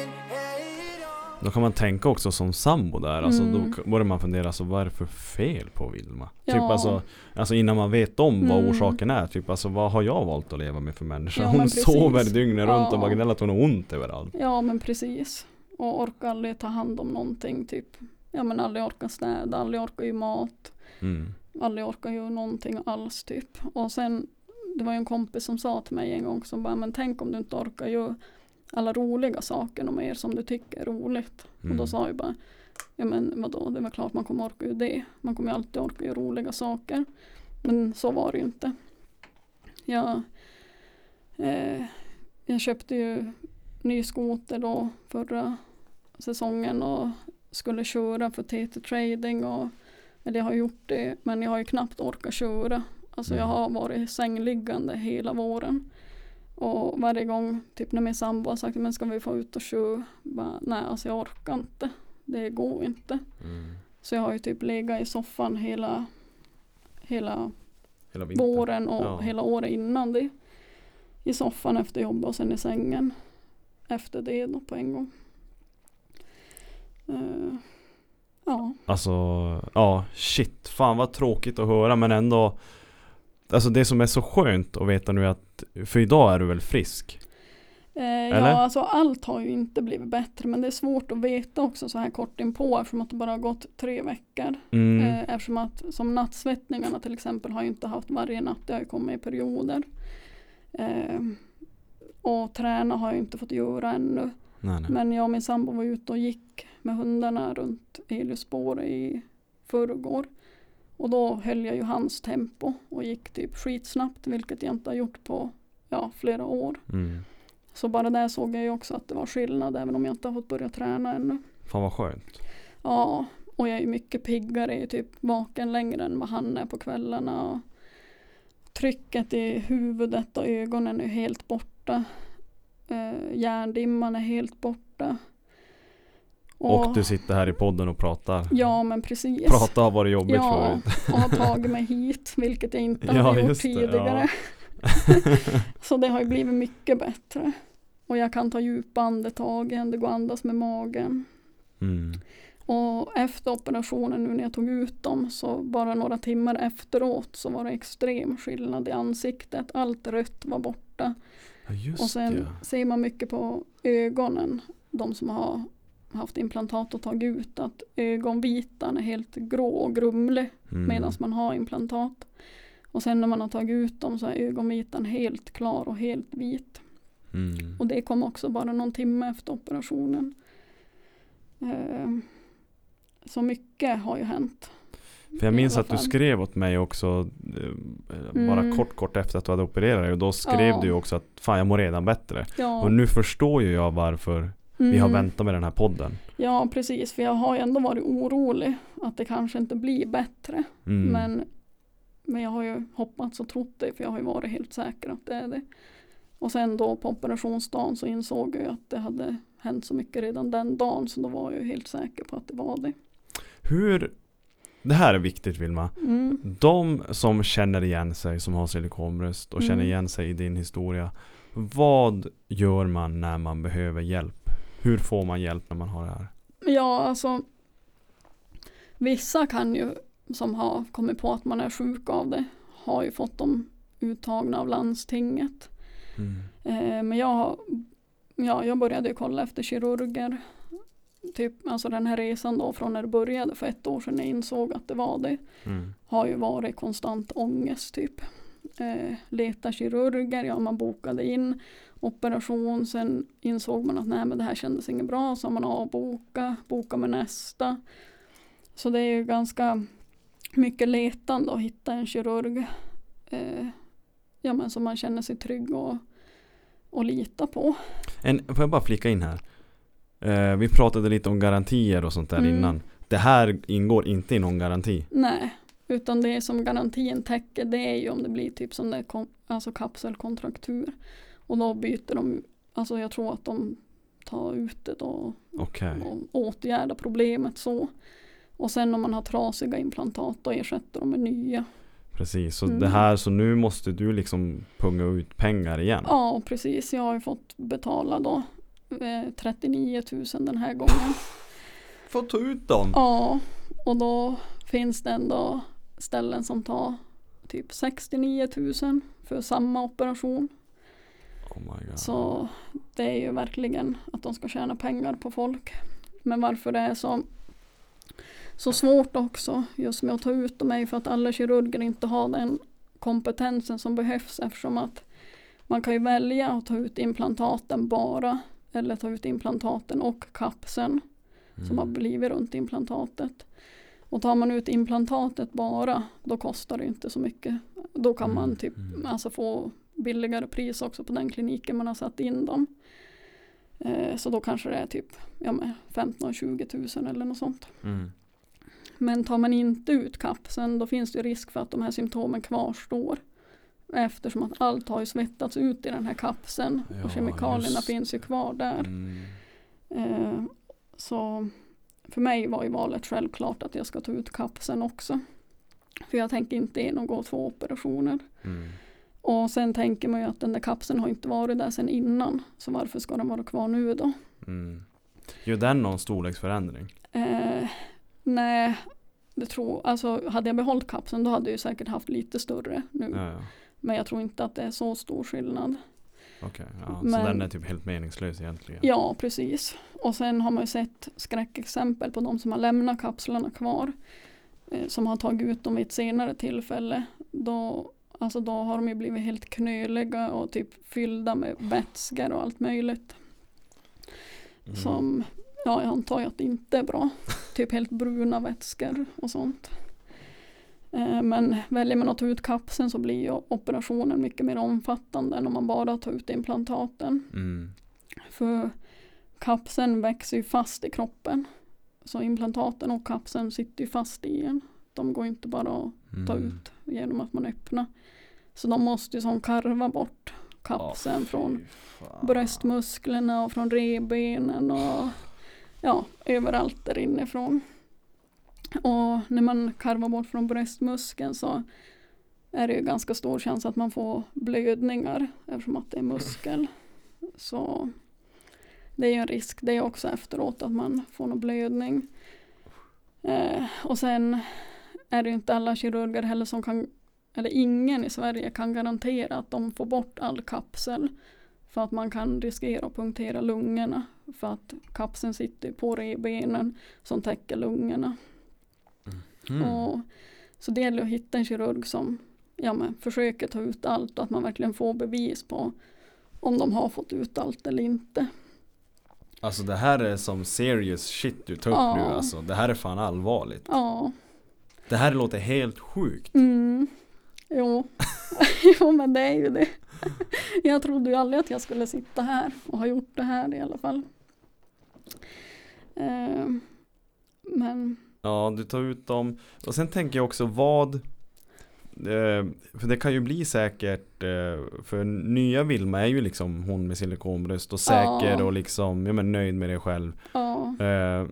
Då kan man tänka också som sambo där. Alltså Mm. då k- borde man fundera, så vad är det för fel på Vilma? Typ Ja. alltså, alltså innan man vet om vad Mm. orsaken är. Typ alltså vad har jag valt att leva med för människa? Ja, hon sover dygnet runt och Ja. bara gnäller att hon har ont överallt. Ja men precis. Och orkar aldrig ta hand om någonting typ. Ja men aldrig orkar städa, aldrig orkar ju mat. Mm. aldrig orkar göra någonting alls typ. Och sen, det var ju en kompis som sa till mig en gång som bara, men tänk om du inte orkar göra alla roliga saker och mer som du tycker är roligt. Och Mm. då sa jag bara, ja men vadå, det väl klart man kommer orka ju det. Man kommer ju alltid orka göra roliga saker. Men så var det ju inte. Jag, eh, jag köpte ju ny skoter då förra säsongen och skulle köra för TT Trading och eller jag har gjort det men jag har ju knappt orkat köra. Alltså jag Mm. har varit sängliggande hela våren. Och varje gång typ när min sambo har sagt men ska vi få ut och köra? Bara, Nej alltså jag orkar inte. Det går inte. Mm. Så jag har ju typ legat i soffan hela, hela Hela vintern. våren och Ja. hela året innan det. I soffan efter jobbet och sen i sängen. Efter det då på en gång. Eh, ja. Alltså, ja shit. Fan vad tråkigt att höra men ändå Alltså det som är så skönt att veta nu är att För idag är du väl frisk? Eh, ja, alltså allt har ju inte blivit bättre men det är svårt att veta också så här kort inpå eftersom att det bara har gått tre veckor. Mm. Eh, eftersom att som nattsvettningarna till exempel har ju inte haft varje natt, det har ju kommit i perioder. Eh, och träna har jag inte fått göra ännu. nej, nej. Men jag och min sambo var ute och gick med hundarna runt Eliusspåret i förrgår. Och då höll jag ju hans tempo och gick typ skitsnabbt vilket jag inte har gjort på ja, flera år. Mm. Så bara där såg jag ju också att det var skillnad även om jag inte har fått börja träna ännu. Fan vad skönt. Ja, och jag är mycket piggare, är typ vaken längre än vad han är på kvällarna. Och trycket i huvudet och ögonen är helt borta. Eh, hjärndimman är helt borta. Och, du sitter här i podden och pratar. Ja men precis. Prata har varit jobbigt ja, förut. och har tagit mig hit, vilket jag inte <laughs> Ja, hade gjort tidigare. <laughs> Så det har ju blivit mycket bättre. Och jag kan ta djupa andetag igen, det går att andas med magen. Mm. Och efter operationen nu när jag tog ut dem så bara några timmar efteråt så var det extrem skillnad i ansiktet. Allt rött var borta. Ja och sen det. ser man mycket på ögonen, de som har haft implantat och tagit ut, att ögonvitan är helt grå och grumlig Mm. medan man har implantat. Och sen när man har tagit ut dem så är ögonvitan helt klar och helt vit. Mm. Och det kom också bara någon timme efter operationen. Eh, Så mycket har ju hänt. För jag minns att du skrev åt mig också eh, Bara Mm. kort kort efter att du hade opererat dig och då skrev Ja. du också att Fan jag mår redan bättre Ja, Och nu förstår ju jag varför vi har mm. väntat med den här podden Ja precis, för jag har ju ändå varit orolig att det kanske inte blir bättre. mm. Men Men jag har ju hoppats och trott det för jag har ju varit helt säker att det är det. Och sen då på operationsdagen så insåg jag att det hade hänt så mycket redan den dagen så då var jag ju helt säker på att det var det. Hur Det här är viktigt Vilma. Mm. De som känner igen sig som har silikonbröst och Mm. känner igen sig i din historia. Vad gör man när man behöver hjälp? Hur får man hjälp när man har det här? Ja, alltså vissa kan ju som har kommit på att man är sjuk av det har ju fått dem uttagna av landstinget. Eh, men jag, ja, jag började ju kolla efter kirurger. Typ, alltså den här resan då från när det började för ett år sedan jag insåg att det var det. Mm. Har ju varit konstant ångest typ. Eh, leta kirurger, ja man bokade in operation. Sen insåg man att nej men det här kändes inget bra. Så har man avbokat, bokat med nästa. Så det är ju ganska mycket letande att hitta en kirurg. Eh, ja men som man känner sig trygg och, och lita på. En, får jag bara flika in här? Eh, vi pratade lite om garantier och sånt där Mm. innan. Det här ingår inte i någon garanti. Nej, utan det som garantin täcker det är ju om det blir typ som det kom, alltså kapselkontraktur. Och då byter de, alltså jag tror att de tar ut det då Okej. och åtgärdar problemet så. Och sen om man har trasiga implantat då ersätter de med nya. Precis, så Mm. det här så nu måste du liksom punga ut pengar igen. Ja precis, jag har ju fått betala då eh, 39 000 den här gången. <laughs> Få ta ut dem! Ja, och då finns det ändå ställen som tar typ 69 000 för samma operation. Oh. Så det är ju verkligen att de ska tjäna pengar på folk. Men varför det är så, så svårt också just med att ta ut dem är ju för att alla kirurger inte har den kompetensen som behövs eftersom att man kan ju välja att ta ut implantaten bara eller ta ut implantaten och kapseln som har Mm. blivit runt implantatet. Och tar man ut implantatet bara, då kostar det inte så mycket. Då kan man Mm, typ mm. alltså få billigare pris också på den kliniken man har satt in dem. Eh, så då kanske det är typ ja, men 15 och 20 000 eller något sånt. Mm. Men tar man inte ut kapseln då finns det risk för att de här symptomen kvarstår. Eftersom att allt har ju svettats ut i den här kapseln Ja, och kemikalierna just finns ju kvar där. Mm. Eh, så för mig var ju valet självklart att jag ska ta ut kapseln också. För jag tänker inte genomgå två operationer. Mm. Och sen tänker man ju att den där kapseln har inte varit där sedan innan. Så varför ska den vara kvar nu då? Mm. Gör den någon storleksförändring? Eh, nej, det tror, alltså hade jag behållit kapseln då hade jag ju säkert haft lite större nu. Ja, ja. Men jag tror inte att det är så stor skillnad. Okej, ja. så den är typ helt meningslös egentligen. Ja, precis. Och sen har man ju sett skräckexempel på de som har lämnat kapslarna kvar. Eh, som har tagit ut dem vid ett senare tillfälle. Då, alltså då har de ju blivit helt knöliga och typ fyllda med vätskor och allt möjligt. Mm. Som, ja jag antar ju att det inte är bra. <laughs> typ helt bruna vätskor och sånt. Eh, Men väljer man att ta ut kapseln så blir ju operationen mycket mer omfattande än om man bara tar ut implantaten. Mm. För kapseln växer ju fast i kroppen. Så implantaten och kapseln sitter ju fast i en. De går inte bara att ta Mm. ut genom att man öppnar. Så de måste ju som karva bort kapseln Åh, från fan. bröstmusklerna och från revbenen och ja, överallt där inifrån. Och när man karvar bort från bröstmuskeln så är det ju ganska stor chans att man får blödningar eftersom att det är muskel. Så det är ju en risk det också efteråt att man får någon blödning. Eh, och sen är det inte alla kirurger heller som kan, eller ingen i Sverige kan garantera att de får bort all kapsel. För att man kan riskera att punktera lungorna. För att kapseln sitter på revbenen som täcker lungorna. Mm. Och, så det gäller att hitta en kirurg som ja, men, försöker ta ut allt och att man verkligen får bevis på om de har fått ut allt eller inte. Alltså det här är som serious shit du tar upp Ja. nu alltså. Det här är fan allvarligt. Ja, Det här låter helt sjukt. mm. jo. <laughs> jo men det är ju det. <laughs> jag trodde ju aldrig att jag skulle sitta här och ha gjort det här i alla fall. Eh, men Ja, du tar ut dem. Och sen tänker jag också vad eh, för det kan ju bli säkert, eh, för nya Vilma är ju liksom hon med silikonbröst och säker Ja. och liksom, ja men nöjd med dig själv. Ja, Eh,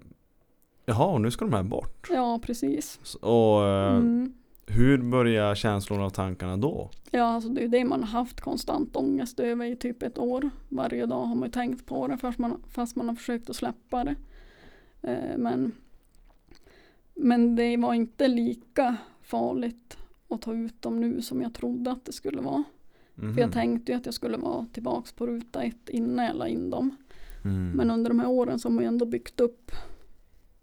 jaha, och nu ska de här bort. ja precis. Och eh, Mm. hur börjar känslorna och tankarna då? Ja, alltså det är det man har haft konstant ångest över i typ ett år. Varje dag har man ju tänkt på det fast man, fast man har försökt att släppa det. Eh, men, men det var inte lika farligt att ta ut dem nu som jag trodde att det skulle vara. Mhm. För jag tänkte ju att jag skulle vara tillbaks på ruta ett innan jag la in dem. Mm. Men under de här åren så har man ändå byggt upp,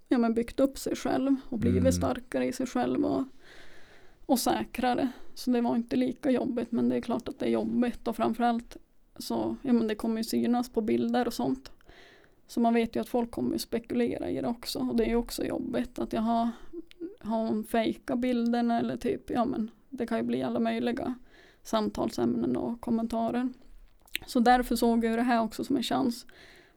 ja, men byggt upp sig själv och blivit Mm. starkare i sig själv och, och säkrare. Så det var inte lika jobbigt men det är klart att det är jobbigt och framförallt så ja, men det kommer ju synas på bilder och sånt. Så man vet ju att folk kommer spekulera i det också och det är ju också jobbigt att jag har, har hon fejkat bilderna eller typ, ja men det kan ju bli alla möjliga samtalsämnen och kommentarer. Så därför såg jag det här också som en chans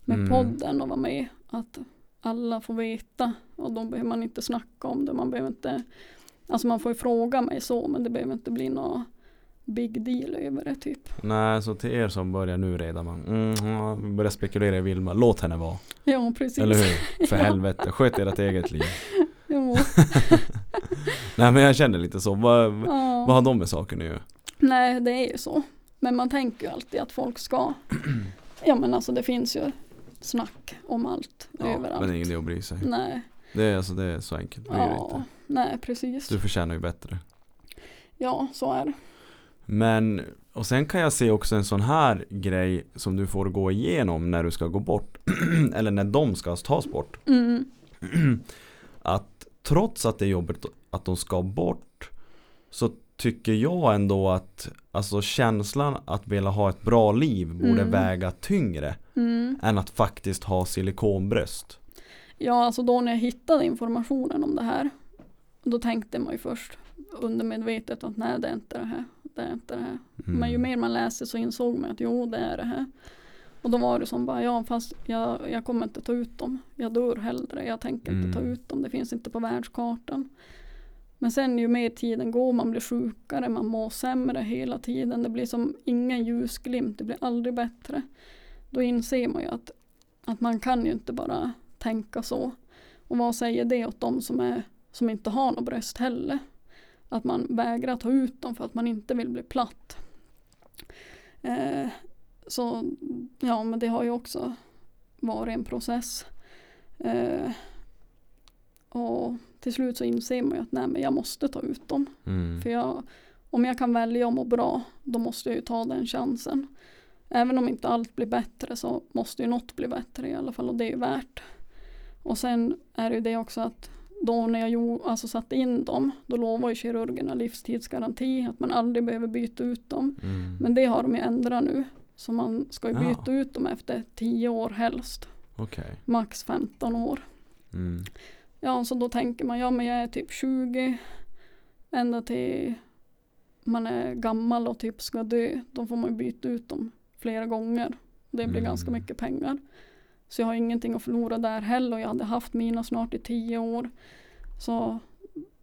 med Mm. podden och vara med. Att alla får veta och då behöver man inte snacka om det. Man behöver inte, alltså man får ju fråga mig så men det behöver inte bli något big deal över det typ. Nej, så till er som börjar nu redan, man mm, börjar spekulera i Vilma, låt henne vara. Ja precis. Eller hur? <laughs> För Ja. helvete, sköt ert eget liv. <laughs> Jo, <laughs> Nej men jag känner lite så, vad, ja. vad har de med saken att göra? Nej det är ju så. Men man tänker ju alltid att folk ska, <clears throat> ja men alltså det finns ju snack om allt Ja, överallt. men det är ingen idé att bry sig. Nej, Det är, alltså, det är så enkelt, bry dig ja, inte. nej precis. Du förtjänar ju bättre. Ja så är det. Men, och sen kan jag se också en sån här grej som du får gå igenom när du ska gå bort. <clears throat> eller när de ska tas bort. Mm. <clears throat> Att trots att det är jobbigt att de ska bort så tycker jag ändå att alltså känslan att vilja ha ett bra liv borde Mm. väga tyngre Mm. än att faktiskt ha silikonbröst. Ja, alltså då när jag hittade informationen om det här. Då tänkte man ju först undermedvetet att nej det är inte det här. Det är inte det här. Mm. Men ju mer man läser så insåg man att jo det är det här. Och då var det som bara ja fast jag, jag kommer inte ta ut dem. Jag dör hellre. Jag tänker inte ta Mm. ut dem. Det finns inte på världskartan. Men sen ju mer tiden går man blir sjukare. Man mår sämre hela tiden. Det blir som ingen ljusglimt. Det blir aldrig bättre. Då inser man ju att, att man kan ju inte bara tänka så. Och vad säger det åt de som, är, som inte har något bröst heller? Att man vägrar ta ut dem för att man inte vill bli platt. Eh, så ja, men det har ju också varit en process. Eh, och till slut så inser man ju att nej, men jag måste ta ut dem. Mm. För jag, om jag kan välja att må bra, då måste jag ju ta den chansen. Även om inte allt blir bättre så måste ju något bli bättre i alla fall och det är ju värt. Och sen är det ju det också att då när jag gjorde, alltså satte in dem, då lovar ju kirurgerna livstidsgaranti, att man aldrig behöver byta ut dem. Mm. Men det har de ju ändrat nu. Så man ska ju Ja. byta ut dem efter 10 år helst. Okej. Max 15 år. Mm. Ja, så då tänker man, ja men jag är typ 20 ända till man är gammal och typ ska dö. Då får man byta ut dem flera gånger. Det blir Mm. ganska mycket pengar. Så jag har ingenting att förlora där heller och jag hade haft mina snart i 10 år. Så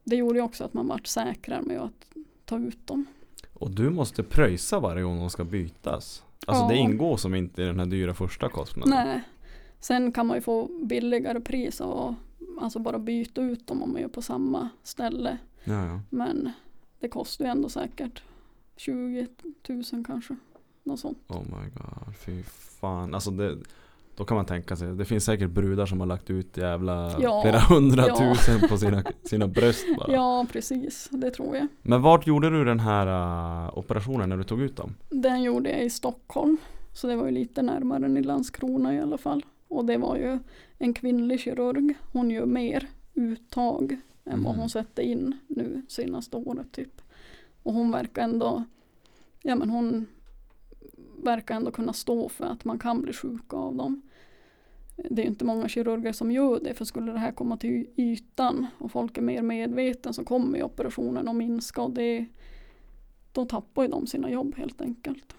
det gjorde ju också att man vart säkrare med att ta ut dem. Och du måste pröjsa varje gång de ska bytas. Alltså Ja. det ingår som inte i den här dyra första kostnaden. Nej. Sen kan man ju få billigare pris och alltså bara byta ut dem om man gör på samma ställe. Ja, ja. Men det kostar ju ändå säkert 20 000 kanske. Något sånt. Oh my god, fy fan. Alltså det, då kan man tänka sig, det finns säkert brudar som har lagt ut jävla Ja, flera ja. hundratusen på sina, sina bröst bara. Ja precis, det tror jag. Men vart gjorde du den här uh, operationen när du tog ut dem? Den gjorde jag i Stockholm. Så det var ju lite närmare än i Landskrona i alla fall. Och det var ju en kvinnlig kirurg. Hon gör mer uttag än vad Mhm. hon sätter in nu senaste året typ. Och hon verkar ändå, ja men hon verkar ändå kunna stå för att man kan bli sjuk av dem. Det är inte många kirurger som gör det för skulle det här komma till ytan och folk är mer medveten så kommer ju operationen att minska och det då tappar ju de sina jobb helt enkelt.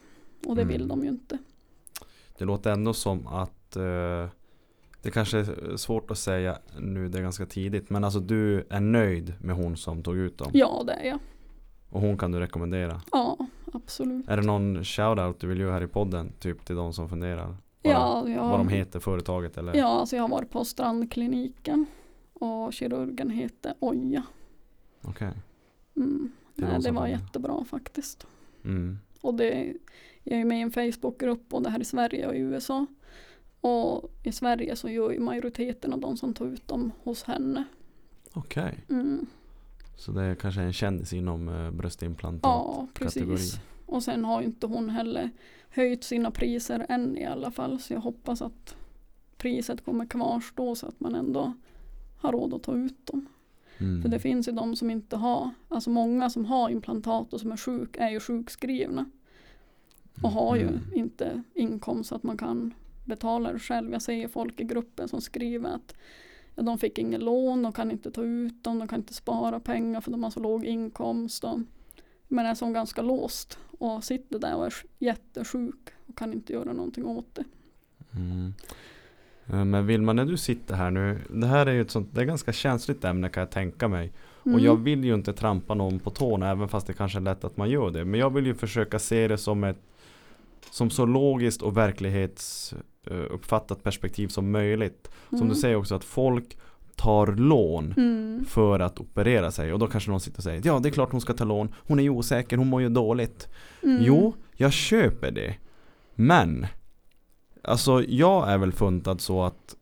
Och det vill Mm. de ju inte. Det låter ändå som att eh, det kanske är svårt att säga nu, det är ganska tidigt. Men alltså du är nöjd med hon som tog ut dem? Ja det är jag. Och hon kan du rekommendera. Ja, absolut. Är det någon shoutout du vill göra här i podden? Typ till de som funderar? Vad, Ja, jag, vad de heter, företaget eller? ja, alltså jag har varit på strandkliniken och kirurgen heter Oja. Okej. Mm. Det är de Nej, det var jättebra faktiskt. Mm. Och det, jag är med i en Facebookgrupp både här i Sverige och i USA. Och i Sverige så gör ju majoriteten av de som tar ut dem hos henne. Okej. Mm. Så det är kanske en kändis inom eh, bröstimplantat? Ja, precis. Och sen har inte hon heller höjt sina priser än i alla fall. Så jag hoppas att priset kommer kvarstå så att man ändå har råd att ta ut dem. Mm. För det finns ju de som inte har, alltså många som har implantat och som är sjuk är ju sjukskrivna. Och har ju Mm. inte inkomst så att man kan betala det själv. Jag ser folk i gruppen som skriver att de fick ingen lån, de kan inte ta ut dem, de kan inte spara pengar för de har så låg inkomst. Och, men är som ganska låst och sitter där och är jättesjuk och kan inte göra någonting åt det. Mm. Eh, Men Vilma, när du sitter här nu, det här är ju ett sånt, det är ganska känsligt ämne kan jag tänka mig. Och Mm. jag vill ju inte trampa någon på tårna även fast det kanske är lätt att man gör det. Men jag vill ju försöka se det som ett som så logiskt och verklighetsuppfattat perspektiv som möjligt. Som Mm. du säger också att folk tar lån Mm. för att operera sig och då kanske någon sitter och säger ja det är klart hon ska ta lån, hon är ju osäker, hon mår ju dåligt. Mm. Jo, jag köper det. Men Alltså jag är väl funtad så att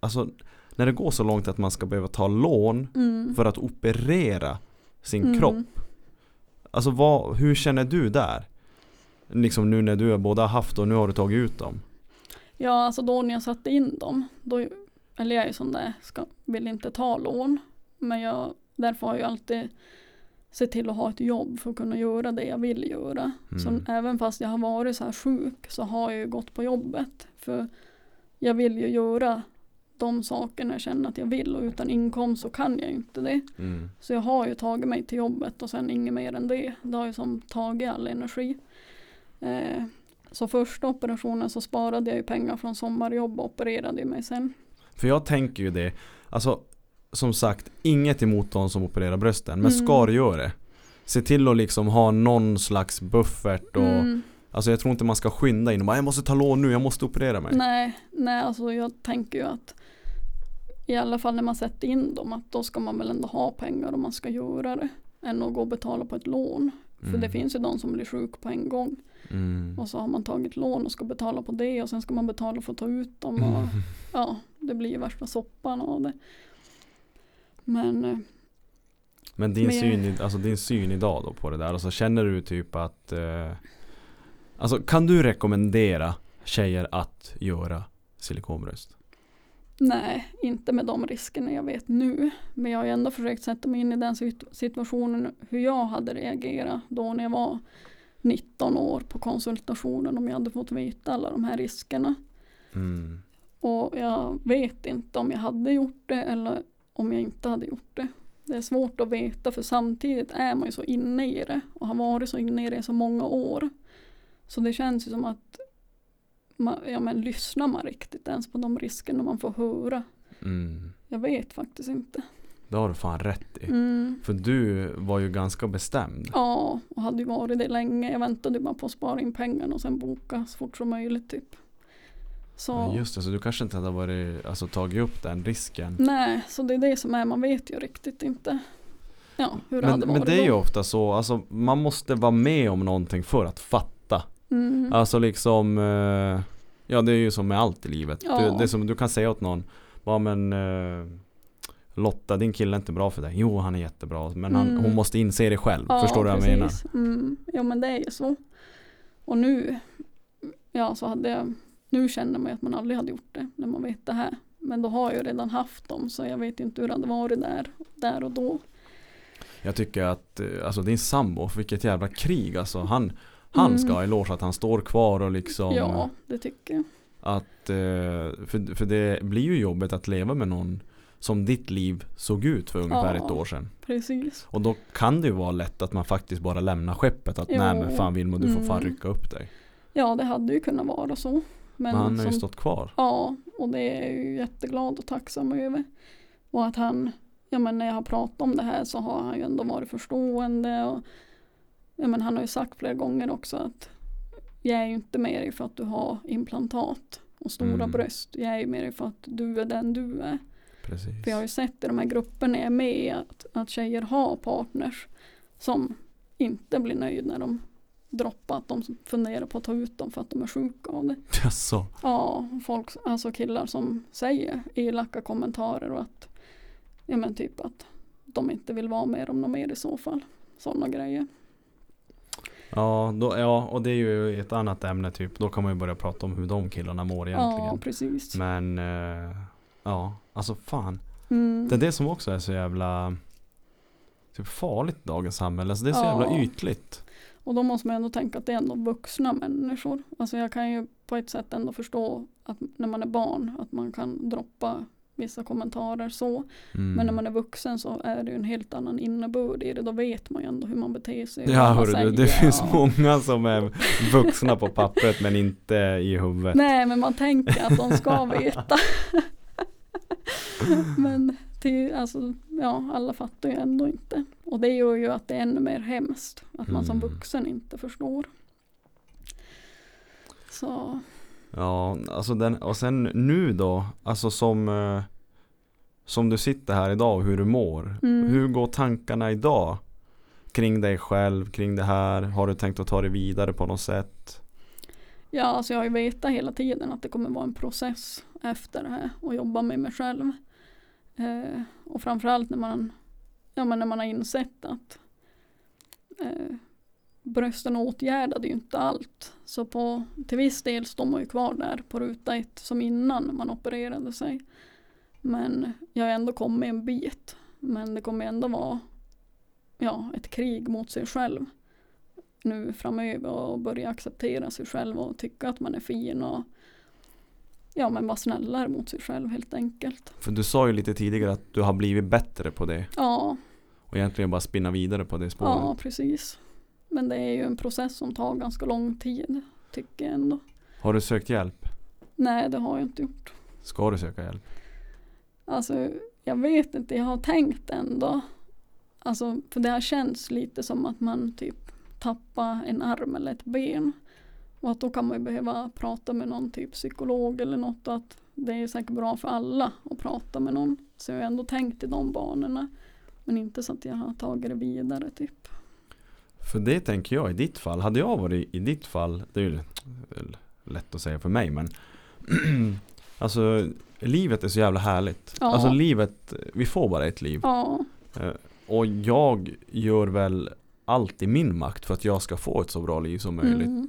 Alltså när det går så långt att man ska behöva ta lån Mm. för att operera sin Mm. kropp. Alltså vad, hur känner du där? Liksom nu när du har haft och nu har du tagit ut dem. Ja, alltså då när jag satte in dem, då, eller jag är ju sån där, ska, vill inte ta lån. Men jag, därför har jag alltid sett till att ha ett jobb för att kunna göra det jag vill göra. Så Mm. även fast jag har varit så här sjuk så har jag ju gått på jobbet. För jag vill ju göra de sakerna jag känner att jag vill och utan inkomst så kan jag inte det. Mm. Så jag har ju tagit mig till jobbet och sen inget mer än det. Det har ju som tagit all energi. Eh, så första operationen så sparade jag ju pengar från sommarjobb och opererade mig sen. För jag tänker ju det, alltså som sagt, inget emot de som opererar brösten, men Mm. ska du göra det? Se till att liksom ha någon slags buffert och Mm, Alltså jag tror inte man ska skynda in och bara jag måste ta lån nu, jag måste operera mig. nej, nej, alltså jag tänker ju att i alla fall när man sätter in dem att då ska man väl ändå ha pengar om man ska göra det. Än att gå och betala på ett lån. För Mm. det finns ju de som blir sjuk på en gång. Mm. Och så har man tagit lån och ska betala på det och sen ska man betala för att ta ut dem. Och, Mm. Ja, det blir ju värsta soppan av det. Men eh, Men din, Men- syn, alltså din syn idag då på det där, alltså känner du typ att eh, Alltså kan du rekommendera tjejer att göra silikonbröst? nej, inte med de riskerna jag vet nu. Men jag har ju ändå försökt sätta mig in i den sit- situationen hur jag hade reagerat då när jag var 19 år på konsultationen om jag hade fått veta alla de här riskerna. Mm. Och jag vet inte om jag hade gjort det eller om jag inte hade gjort det. Det är svårt att veta för samtidigt är man ju så inne i det och har varit så inne i det i så många år. Så det känns ju som att man, ja, men lyssnar man riktigt ens på de riskerna man får höra? Mm. Jag vet faktiskt inte. Det har du fan rätt i. Mm. För du var ju ganska bestämd. Ja, och hade ju varit det länge. Jag väntade bara på att spara in pengarna och sen boka så fort som möjligt typ. Så Ja, just det, så du kanske inte hade varit, alltså, tagit upp den risken. nej, så det är det som är, man vet ju riktigt inte. Ja, hur det Men, hade varit men det är ju då. ofta så, alltså man måste vara med om någonting för att fatta. Mm. Alltså liksom eh, Ja det är ju som med allt i livet. Ja. Du, det är som du kan säga åt någon Ja men eh, Lotta din kille är inte bra för dig. Jo han är jättebra men han, Mm. hon måste inse det själv. Ja, Förstår du vad jag menar? Mm. Jo men det är ju så. Och nu, ja så hade jag, nu känner man ju att man aldrig hade gjort det när man vet det här. Men då har jag ju redan haft dem så jag vet inte hur det hade varit där, där och då. Jag tycker att eh, alltså din sambo, vilket jävla krig alltså. Han, han Mm. ska ha eloge att han står kvar och liksom Ja, det tycker jag. Att eh, för, för det blir ju jobbigt att leva med någon Som ditt liv såg ut för ungefär Ja. ett år sedan. Precis. Och då kan det ju vara lätt att man faktiskt bara lämnar skeppet. Att Jo. nej men fan Vilma du får fan Mm. rycka upp dig. Ja, det hade ju kunnat vara så. Men, Men han har ju stått kvar. Ja, och det är jag ju jätteglad och tacksam över. Och att han, ja men när jag har pratat om det här så har han ju ändå varit förstående och ja, men han har ju sagt flera gånger också att jag är ju inte med dig för att du har implantat och stora Mm. bröst. Jag är ju med dig för att du är den du är. Precis. För jag har ju sett i de här grupperna jag är med i att, att tjejer har partners som inte blir nöjda när de droppar att de funderar på att ta ut dem för att de är sjuka av det. Jaså? Ja, folk, alltså killar som säger elaka kommentarer och att ja men typ att de inte vill vara med om något mer i så fall. Sådana grejer. Ja, då, ja, och det är ju ett annat ämne typ. Då kan man ju börja prata om hur de killarna mår egentligen. Ja, precis. Men eh, ja, alltså fan. Mm. Det är det som också är så jävla typ farligt i dagens samhälle. Alltså det är så Ja. jävla ytligt. Och då måste man ändå tänka att det är ändå vuxna människor. Alltså jag kan ju på ett sätt ändå förstå att när man är barn att man kan droppa vissa kommentarer så. Mm. Men när man är vuxen så är det ju en helt annan innebörd i det. Då vet man ju ändå hur man beter sig. Ja hörru du, det säger. finns Ja. många som är vuxna på pappret men inte i huvudet. Nej men man tänker att de ska <laughs> veta. <laughs> men till, alltså, ja, alla fattar ju ändå inte. Och det gör ju att det är ännu mer hemskt. Att man som Mm. vuxen inte förstår. Så Ja, alltså den, och sen nu då, alltså som eh, Som du sitter här idag och hur du mår. Mm. Hur går tankarna idag? Kring dig själv, kring det här. Har du tänkt att ta det vidare på något sätt? ja, alltså jag har ju vetat hela tiden att det kommer vara en process efter det här. Och jobba med mig själv. Eh, och framförallt när man, ja, men när man har insett att eh, brösten åtgärdade ju inte allt. Så på, till viss del står man ju kvar där på ruta ett som innan man opererade sig. Men jag har ändå kommit en bit. Men det kommer ändå vara ja, ett krig mot sig själv nu framöver och börja acceptera sig själv och tycka att man är fin och ja men vara snällare mot sig själv helt enkelt. För du sa ju lite tidigare att du har blivit bättre på det. Ja, Och egentligen bara spinna vidare på det spåret. ja precis. Men det är ju en process som tar ganska lång tid tycker jag ändå. Har du sökt hjälp? Nej det har jag inte gjort. Ska du söka hjälp? Alltså jag vet inte, jag har tänkt ändå. Alltså för det har känts lite som att man typ tappar en arm eller ett ben. Och att då kan man ju behöva prata med någon typ psykolog eller något. Att det är säkert bra för alla att prata med någon. Så jag har ändå tänkt i de banorna. Men inte så att jag har tagit det vidare typ. För det tänker jag i ditt fall. Hade jag varit i ditt fall, det är ju lätt att säga för mig men <clears throat> Alltså livet är så jävla härligt. Ja. Alltså livet, vi får bara ett liv. Ja, Eh, Och jag gör väl allt i min makt för att jag ska få ett så bra liv som möjligt. mm,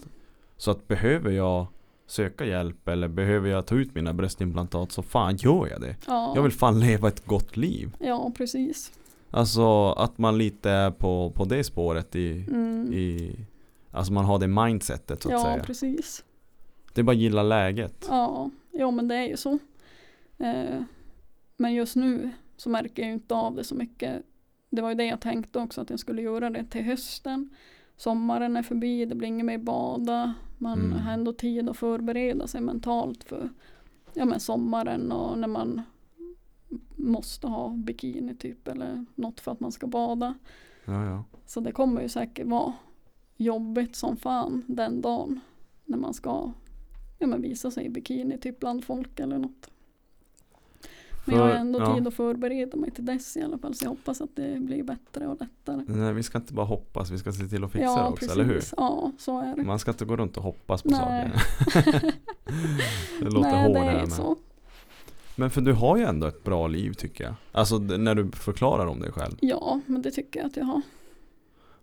Så att behöver jag söka hjälp eller behöver jag ta ut mina bröstimplantat så fan gör jag det. ja, Jag vill fan leva ett gott liv. ja precis. Alltså att man lite är på, på det spåret i, Mm. i Alltså man har det mindsetet så att Ja, säga. precis. Det är bara att gilla läget. Ja, ja men det är ju så. Eh, men just nu så märker jag ju inte av det så mycket. Det var ju det jag tänkte också att jag skulle göra det till hösten. Sommaren är förbi, det blir inget mer bada. Man Mm. har ändå tid att förbereda sig mentalt för ja, men sommaren och när man måste ha bikini typ eller något för att man ska bada. Ja, ja. Så det kommer ju säkert vara jobbigt som fan den dagen när man ska ja, men visa sig i bikini typ bland folk eller något. Men jag har ändå ja. tid att förbereda mig till dess i alla fall så jag hoppas att det blir bättre och lättare. Nej, vi ska inte bara hoppas, vi ska se till att fixa ja, det också, eller hur? Ja, så är det. Man ska inte gå runt och hoppas på Nej. saker. <laughs> det låter Nej, hårt det här så. Men för du har ju ändå ett bra liv tycker jag. Alltså när du förklarar om dig själv. Ja, men det tycker jag att jag har.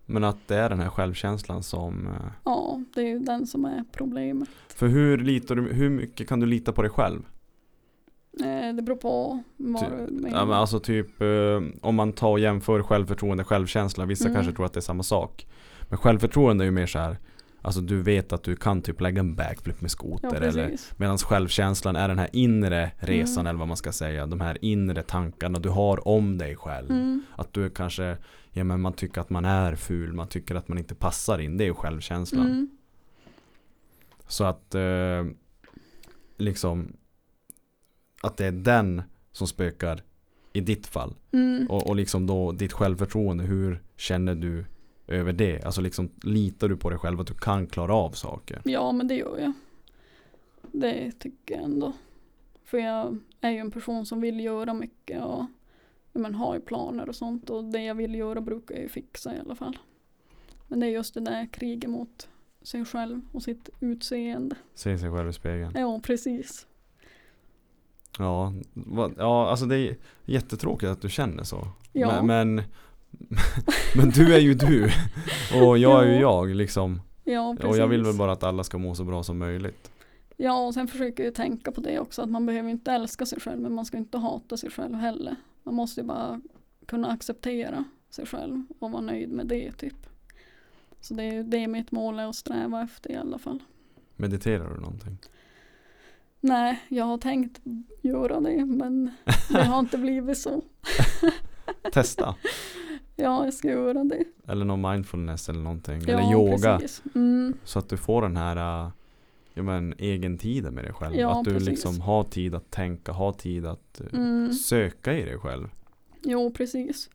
Men att det är den här självkänslan som eh, Ja, det är ju den som är problemet. För hur litar du, hur mycket kan du lita på dig själv? Eh, det beror på vad Ty- du menar. Ja, men alltså typ eh, om man tar och jämför självförtroende, självkänsla. Vissa Mm. kanske tror att det är samma sak. Men självförtroende är ju mer så här. Alltså du vet att du kan typ lägga en backflip med ja, skoter. eller precis. Medan självkänslan är den här inre resan Mm. eller vad man ska säga. De här inre tankarna du har om dig själv. Mm. Att du kanske, ja men man tycker att man är ful, man tycker att man inte passar in. Det är ju självkänslan. Mm. Så att eh, liksom att det är den som spökar i ditt fall. Mm. Och, och liksom då ditt självförtroende, hur känner du över det? Alltså liksom litar du på dig själv att du kan klara av saker? Ja, men det gör jag. Det tycker jag ändå. För jag är ju en person som vill göra mycket och men, har ju planer och sånt. Och det jag vill göra brukar jag ju fixa i alla fall. Men det är just det där kriget mot sig själv och sitt utseende. Se sig själv i spegeln. Ja, precis. Ja, ja alltså det är jättetråkigt att du känner så. Ja, Men, men, <laughs> men du är ju du. Och jag är ju Ja. jag liksom. ja precis. Och jag vill väl bara att alla ska må så bra som möjligt. Ja, och sen försöker jag tänka på det också. Att man behöver inte älska sig själv. Men man ska inte hata sig själv heller. Man måste ju bara kunna acceptera sig själv. Och vara nöjd med det typ. Så det är det mitt mål är att sträva efter i alla fall. Mediterar du någonting? Nej, jag har tänkt göra det. Men det har inte blivit så. <laughs> Testa. Ja, jag ska göra det. Eller någon mindfulness eller någonting. Ja, eller yoga. Mm, Så att du får den här äh, ja, men, egen tiden med dig själv. Ja, att du precis. liksom har tid att tänka, har tid att äh, mm. söka i dig själv. Jo, precis.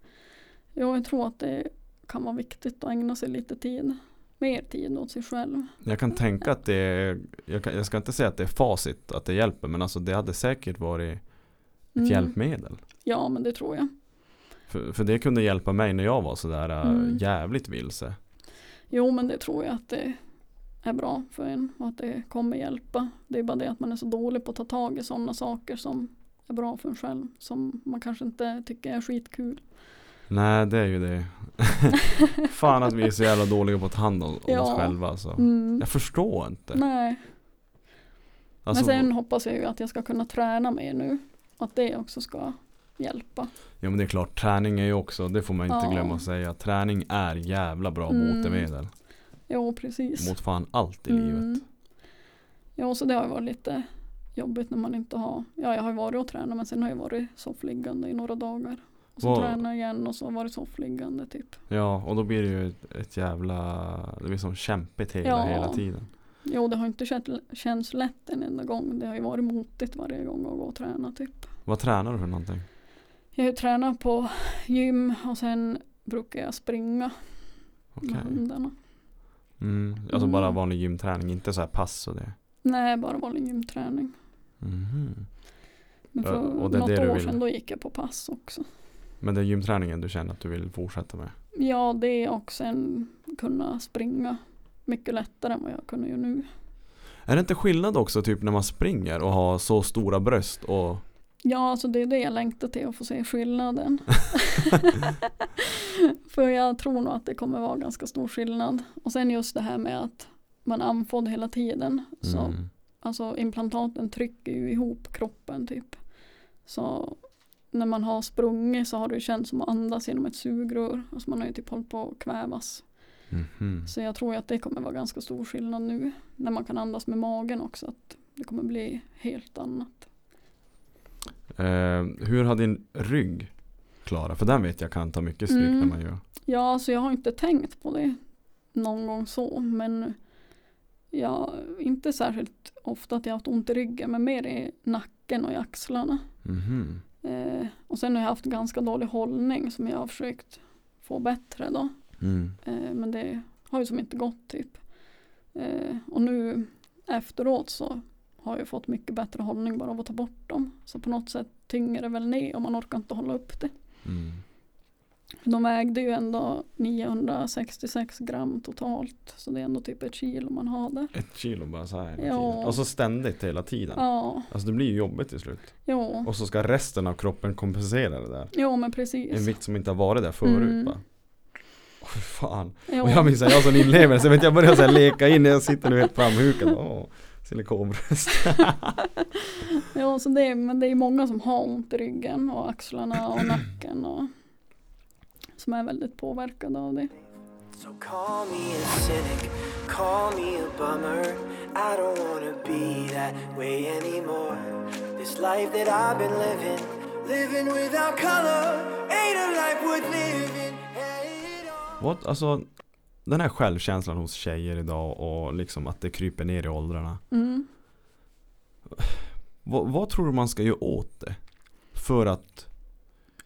Jo, jag tror att det kan vara viktigt att ägna sig lite tid. Mer tid åt sig själv. Jag kan tänka att det är, jag, kan, jag ska inte säga att det är facit, att det hjälper. Men alltså det hade säkert varit ett Mm. hjälpmedel. Ja, men det tror jag. För, för det kunde hjälpa mig när jag var sådär äh, Mm. jävligt vilse. Jo, men det tror jag att det är bra för en och att det kommer hjälpa. Det är bara det att man är så dålig på att ta tag i sådana saker som är bra för en själv. Som man kanske inte tycker är skitkul. Nej det är ju det. <laughs> Fan att vi är så jävla dåliga på att ta hand om Ja. oss själva alltså. Mm. Jag förstår inte. Nej, Alltså, men sen hoppas jag ju att jag ska kunna träna mer nu. Att det också ska hjälpa. Ja men det är klart, träning är ju också, det får man inte Ja. glömma att säga. Träning är jävla bra Mm. botemedel. Jo, precis. Mot fan allt i livet. Mm. Ja, så det har ju varit lite jobbigt när man inte har, ja jag har ju varit och tränat men sen har jag varit soffliggande i några dagar. Och så tränar jag igen och så varit soffliggande typ. Ja, och då blir det ju ett, ett jävla, det blir som kämpigt hela, Ja. hela tiden. Jo, det har inte känt, känts lätt en enda gång. Det har ju varit motigt varje gång att gå och träna typ. Vad tränar du för någonting? Jag tränat på gym och sen brukar jag springa Okej. med hundarna. Mm. Alltså Mm. bara vanlig gymträning, inte så här pass och det. Nej, bara vanlig gymträning. Mhm. Men för och det något det år vill? sedan då gick jag på pass också. Men det är gymträningen du känner att du vill fortsätta med? Ja, det är också en kunna springa mycket lättare än vad jag kunde ju nu. Är det inte skillnad också typ när man springer och har så stora bröst och Ja, alltså det är det jag längtar till att få se skillnaden. <laughs> <laughs> För jag tror nog att det kommer vara ganska stor skillnad. Och sen just det här med att man andfådd hela tiden. Så mm. Alltså implantaten trycker ju ihop kroppen typ. Så när man har sprungit så har det ju känts som att andas genom ett sugrör. Alltså man har ju typ hållit på att kvävas. Mhm. Så jag tror ju att det kommer vara ganska stor skillnad nu. När man kan andas med magen också. Att det kommer bli helt annat. Eh, hur har din rygg klarat? För den vet jag kan ta mycket stryk Mm. när man gör. Ja, alltså jag har inte tänkt på det någon gång så. Men jag, inte särskilt ofta att jag har haft ont i ryggen. Men mer i nacken och i axlarna. Mhm. Eh, och sen har jag haft ganska dålig hållning som jag har försökt få bättre då. Mm. Eh, men det har ju som inte gått typ. Eh, och nu efteråt så har jag fått mycket bättre hållning bara av att ta bort dem. Så på något sätt tynger det väl ner och man orkar inte hålla upp det. Mm. De vägde ju ändå 966 gram totalt. Så det är ändå typ ett kilo man har där. Ett kilo bara så här hela Ja. tiden. Och så ständigt hela tiden. Ja, Alltså det blir ju jobbigt till slut. jo, Och så ska resten av kroppen kompensera det där. jo men En precis. vikt som inte har varit där förut Mm. bara. Fy fan. Jo. Och jag minns att jag sån inlevelse, jag vet jag börjar så här leka in när jag sitter nu helt framhukad. Åh, silikonbröst. <laughs> Ja, så det är, men det är många som har ont i ryggen och axlarna och nacken och som är väldigt påverkade av det. So call me a cynic, call me a bummer. I don't wanna be that way anymore. This life that I've been living, living without color, ain't a life worth living. What? Alltså, den här självkänslan hos tjejer idag och liksom att det kryper ner i åldrarna. Mm. Vad, vad tror du man ska göra åt det? För att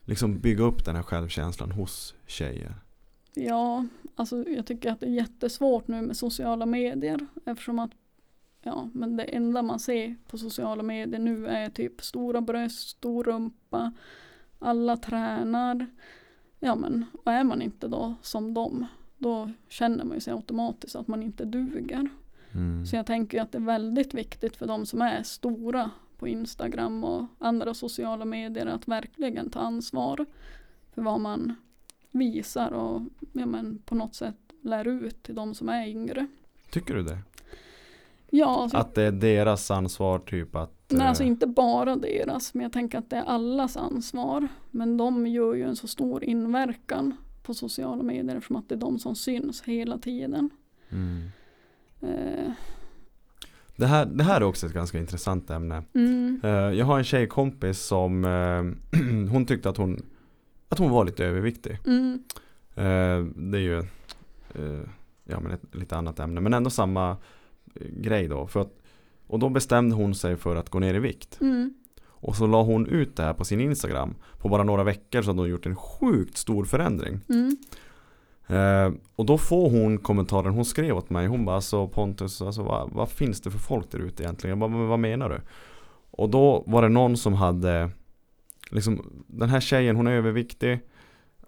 liksom bygga upp den här självkänslan hos tjejer. Ja, alltså jag tycker att det är jättesvårt nu med sociala medier eftersom att ja, men det enda man ser på sociala medier nu är typ stora bröst, stor rumpa, alla tränar. Ja men, och är man inte då som dem, då känner man ju sig automatiskt att man inte duger. Mm. Så jag tänker att det är väldigt viktigt för de som är stora på Instagram och andra sociala medier att verkligen ta ansvar för vad man visar och ja, men, på något sätt lär ut till de som är yngre. Tycker du det? Ja, alltså, Att det är deras ansvar typ att nej, eh, alltså inte bara deras, men jag tänker att det är allas ansvar. Men de gör ju en så stor inverkan på sociala medier eftersom att det är de som syns hela tiden. mm. Eh, det, här, det här är också ett ganska intressant ämne. mm, Eh, jag har en tjejkompis som eh, <clears throat> hon tyckte att hon, att hon var lite överviktig. mm, Eh, det är ju ja, men ett lite annat ämne men ändå samma grej då. För att, och då bestämde hon sig för att gå ner i vikt. mm, Och så la hon ut det här på sin Instagram. På bara några veckor så hade hon gjort en sjukt stor förändring. mm, Eh, och då får hon kommentaren, hon skrev åt mig, hon bara alltså Pontus, alltså, vad, vad finns det för folk där ute egentligen? Jag bara, men vad menar du? Och då var det någon som hade, liksom, den här tjejen hon är överviktig,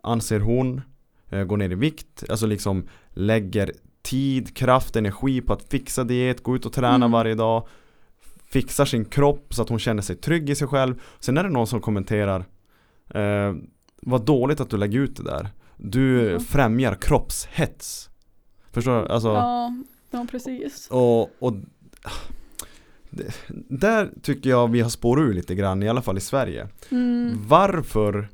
anser hon, eh, går ner i vikt, alltså liksom lägger tid, kraft, energi på att fixa diet, gå ut och träna Mm. varje dag, fixar sin kropp så att hon känner sig trygg i sig själv. Sen är det någon som kommenterar, eh, vad dåligt att du lägger ut det där. Du Ja. främjar kroppshets. Förstår du? Alltså, ja, ja, precis. och, och det, där tycker jag vi har spårat ur lite grann, i alla fall i Sverige. Mm, Varför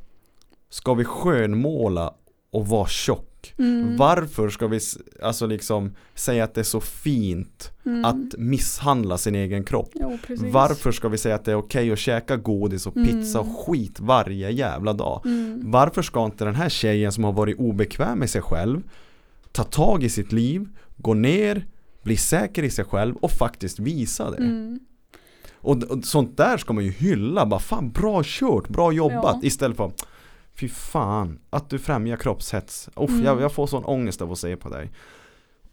ska vi skönmåla och vara tjock? Mm, Varför ska vi alltså liksom säga att det är så fint mm. att misshandla sin egen kropp? Jo. Varför ska vi säga att det är okej att käka godis och pizza Mm. och skit varje jävla dag? Mm, Varför ska inte den här tjejen som har varit obekväm med sig själv ta tag i sitt liv, gå ner, bli säker i sig själv och faktiskt visa det? mm, Och, och sånt där ska man ju hylla, bara fan bra kört, bra jobbat Ja. istället för Fy fan, att du främjar kroppshets. Uff, Mm. jag, jag får sån ångest av att se på dig.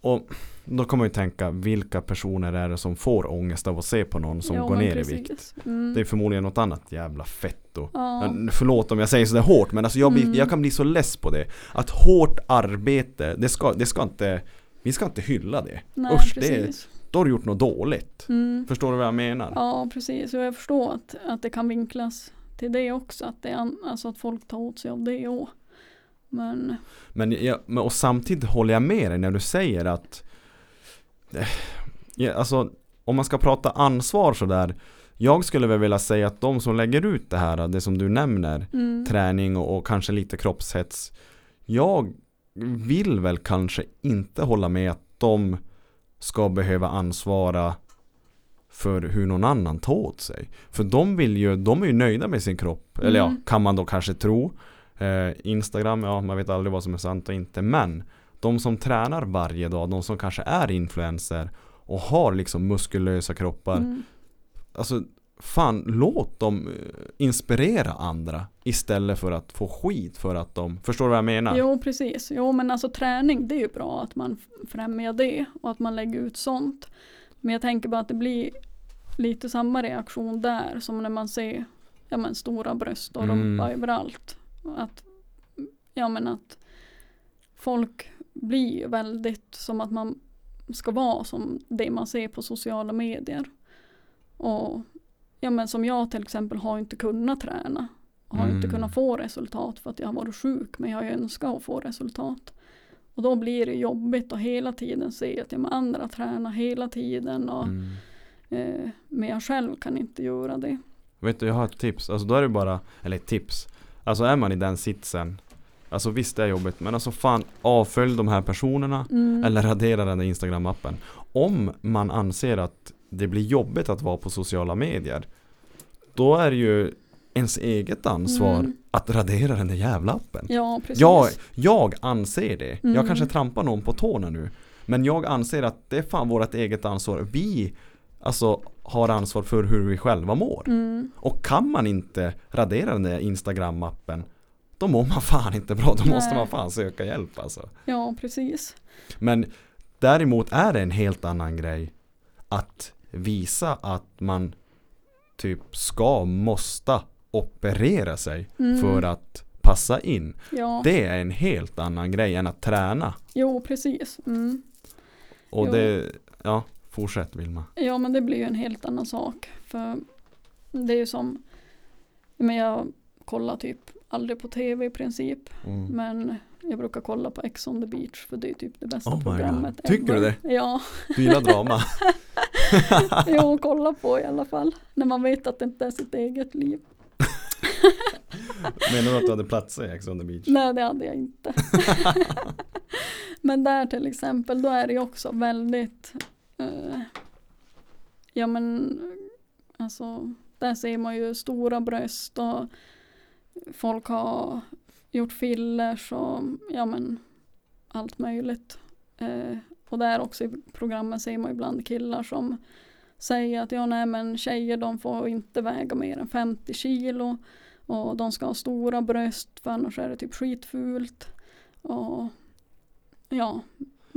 Och då kommer man ju tänka, vilka personer är det som får ångest av att se på någon som jo, går ner precis. i vikt? Mm. Det är förmodligen något annat jävla fetto. ja. Förlåt om jag säger sådär hårt men alltså jag, blir, Mm. jag kan bli så less på det. Att hårt arbete, det ska, det ska inte, vi ska inte hylla det. Nej, Usch, det är, precis. då har du gjort något dåligt. Mm. Förstår du vad jag menar? Ja, precis. Och jag förstår att, att det kan vinklas till det också. Att, det är, alltså att folk tar åt sig av det också. Men Men, men och samtidigt håller jag med dig när du säger att eh, ja, Alltså om man ska prata ansvar sådär Jag skulle väl vilja säga att de som lägger ut det här, det som du nämner mm, Träning och, och kanske lite kroppshets Jag vill väl kanske inte hålla med att de ska behöva ansvara för hur någon annan tar åt sig. För de vill ju, de är ju nöjda med sin kropp. Eller ja, Mm. kan man då kanske tro. Eh, Instagram, ja man vet aldrig vad som är sant och inte. Men de som tränar varje dag, de som kanske är influencer och har liksom muskulösa kroppar. mm, Alltså fan, låt dem eh, inspirera andra istället för att få skit för att de, förstår du vad jag menar? Jo, precis. Jo, men alltså träning, det är ju bra att man främjar det och att man lägger ut sånt. Men jag tänker bara att det blir lite samma reaktion där som när man ser ja, men, stora bröst och Mm. rumpa överallt. Att, ja, men att folk blir väldigt som att man ska vara som det man ser på sociala medier. Och ja, men som jag till exempel har inte kunnat träna. Har inte Mm. kunnat få resultat för att jag har varit sjuk men jag önskat att få resultat. Och då blir det jobbigt att hela tiden se att ja, men andra tränar hela tiden och, Mm. Eh, men jag själv kan inte göra det. Vet du, jag har ett tips. Alltså då är det bara, eller tips. Alltså är man i den sitsen. Alltså visst det är jobbigt, men alltså fan avfölj de här personerna. Mm. Eller radera den där Instagram-appen. Om man anser att det blir jobbigt att vara på sociala medier. Då är det ju ens eget ansvar Mm. att radera den där jävla appen. Ja, precis. Jag, jag anser det. Mm. Jag kanske trampar någon på tårna nu. Men jag anser att det är fan vårt eget ansvar. Vi alltså har ansvar för hur vi själva mår. Mm. Och kan man inte radera den där Instagram-appen då mår man fan inte bra. Då måste Nej. man fan söka hjälp alltså. Ja, precis. Men däremot är det en helt annan grej att visa att man typ ska, måste operera sig Mm. för att passa in. Ja, Det är en helt annan grej än att träna. jo precis. Mm. Och Jo. det, ja, fortsätt Vilma. Ja, men det blir ju en helt annan sak. För det är ju som, men jag kollar typ aldrig på tv i princip. Mm. Men jag brukar kolla på Ex on the beach för det är typ det bästa Oh programmet. Tycker du ever. Ja, Du gillar drama? <laughs> jo, kolla på i alla fall. När man vet att det inte är sitt eget liv. <laughs> Menar du att du hade platser i Ex on the beach? Nej, det hade jag inte. <laughs> men där till exempel, då är det ju också väldigt, eh, ja men, alltså, där ser man ju stora bröst och folk har gjort fillers och ja men allt möjligt. Eh, och där också i programmen ser man ibland killar som säger att ja nej men tjejer de får inte väga mer än 50 kilo och de ska ha stora bröst för annars är det typ skitfult. Och ja,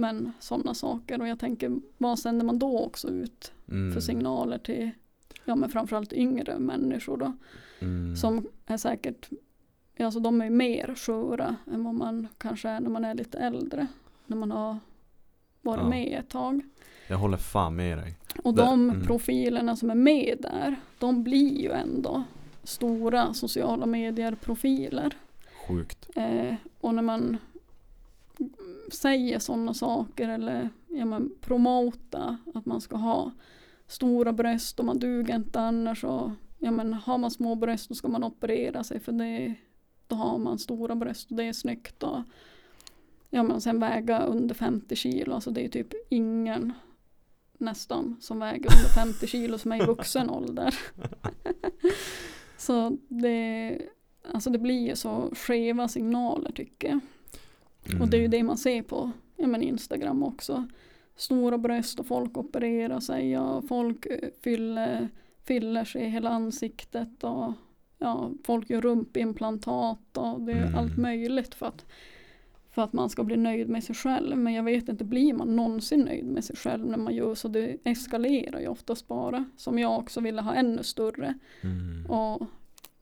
men sådana saker. Och jag tänker, vad sänder man då också ut Mm. för signaler till, ja men framförallt yngre människor då. Mm. Som är säkert, alltså de är mer sköra än vad man kanske är när man är lite äldre. När man har varit Ja. med ett tag. Jag håller fan med dig. Och Det- de mm. profilerna som är med där, de blir ju ändå stora sociala medier profiler. Sjukt. Eh, och när man säger sådana saker eller ja, men, promota att man ska ha stora bröst och man duger inte annars. Och, ja, men, har man små bröst då ska man operera sig för det, då har man stora bröst och det är snyggt. Och, ja, men sen väga under 50 kilo, alltså det är typ ingen nästan som väger under 50 kilo som är i vuxen <laughs> ålder. Så det, alltså det blir ju så skeva signaler tycker jag. Mm. Och det är ju det man ser på ja, men Instagram också. Stora bröst och folk opererar sig och folk eh, fyller, fyller sig hela ansiktet och ja, folk gör rumpimplantat och det är Mm. allt möjligt för att, för att man ska bli nöjd med sig själv. Men jag vet inte, blir man någonsin nöjd med sig själv när man gör så? Det eskalerar ju oftast bara. Som jag också ville ha ännu större. Mm. Och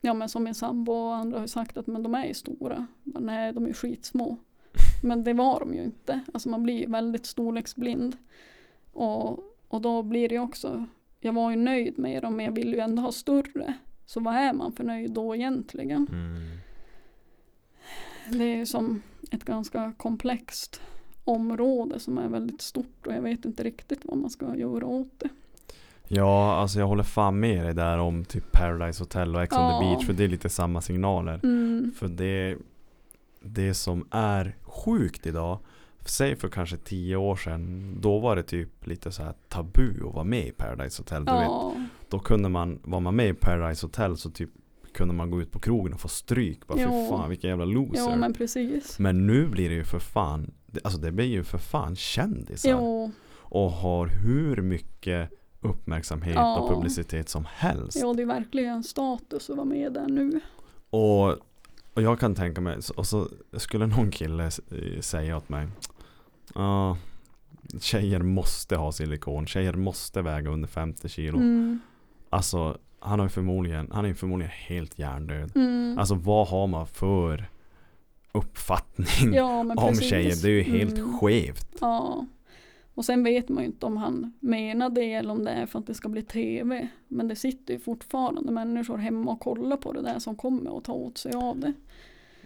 ja men som min sambo och andra har sagt att men de är ju stora. Men nej de är skitsmå. Men det var de ju inte. Alltså man blir väldigt storleksblind. Och, och då blir det också, jag var ju nöjd med dem men jag vill ju ändå ha större. Så vad är man för nöjd då egentligen? Mm. Det är ju som ett ganska komplext område som är väldigt stort och jag vet inte riktigt vad man ska göra åt det. Ja, alltså jag håller fan med dig där om typ Paradise Hotel och Ex on the. Beach för det är lite samma signaler. Mm. För det, det som är sjukt idag, säg för kanske tio år sedan, då var det typ lite så här tabu att vara med i Paradise Hotel. Du vet, Ja, då kunde man, var man med i Paradise Hotel så typ kunde man gå ut på krogen och få stryk. Bara för Jo. fan vilken jävla loser. ja men precis. Men nu blir det ju för fan, det- alltså det blir ju för fan kändisar. Jo, Och har hur mycket uppmärksamhet Ja. och publicitet som helst. ja, det är verkligen status att vara med där nu. Och, och jag kan tänka mig, och så skulle någon kille eh, säga åt mig Ja, tjejer måste ha silikon, tjejer måste väga under 50 kilo. Mm. Alltså, han har förmodligen, han är förmodligen helt hjärndöd. Mm. Alltså vad har man för uppfattning ja, om precis. tjejer? Det är ju helt Mm. skevt. Ja. Och sen vet man ju inte om han menar det eller om det är för att det ska bli tv. Men det sitter ju fortfarande människor hemma och kollar på det där som kommer att ta åt sig av det.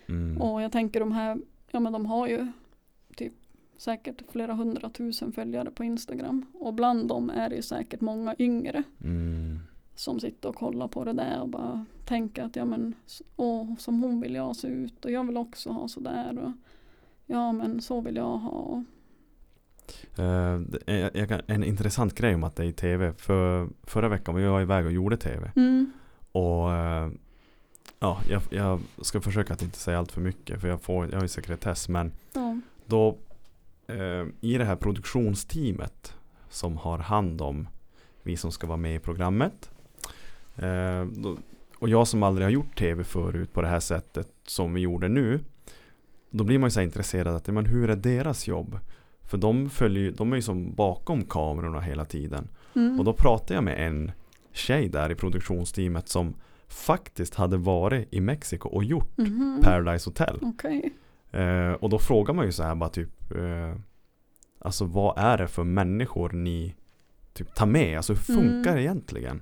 Mm. Och jag tänker de här, ja men de har ju typ säkert flera hundratusen följare på Instagram. Och bland dem är det ju säkert många yngre Mm. som sitter och kollar på det där och bara tänker att ja men åh, som hon vill jag se ut och jag vill också ha sådär. Och, ja men så vill jag ha. Kan, en intressant grej om att det är i tv. För förra veckan var jag iväg och gjorde tv. Mm. Och eh, ja, jag, jag ska försöka att inte säga allt för mycket. För jag, får, jag har ju sekretess. Men Ja. då eh, i det här produktionsteamet som har hand om vi som ska vara med i programmet. Då, och jag som aldrig har gjort tv förut på det här sättet som vi gjorde nu. Då blir man ju så intresserad att, men hur är deras jobb? För de följer de är ju som bakom kamerorna hela tiden. Mm. Och då pratade jag med en tjej där i produktionsteamet som faktiskt hade varit i Mexiko och gjort Mhm. Paradise Hotel. Okej. Eh, och då frågar man ju så här bara typ eh, Alltså vad är det för människor ni typ tar med? Alltså hur funkar Mm. det egentligen?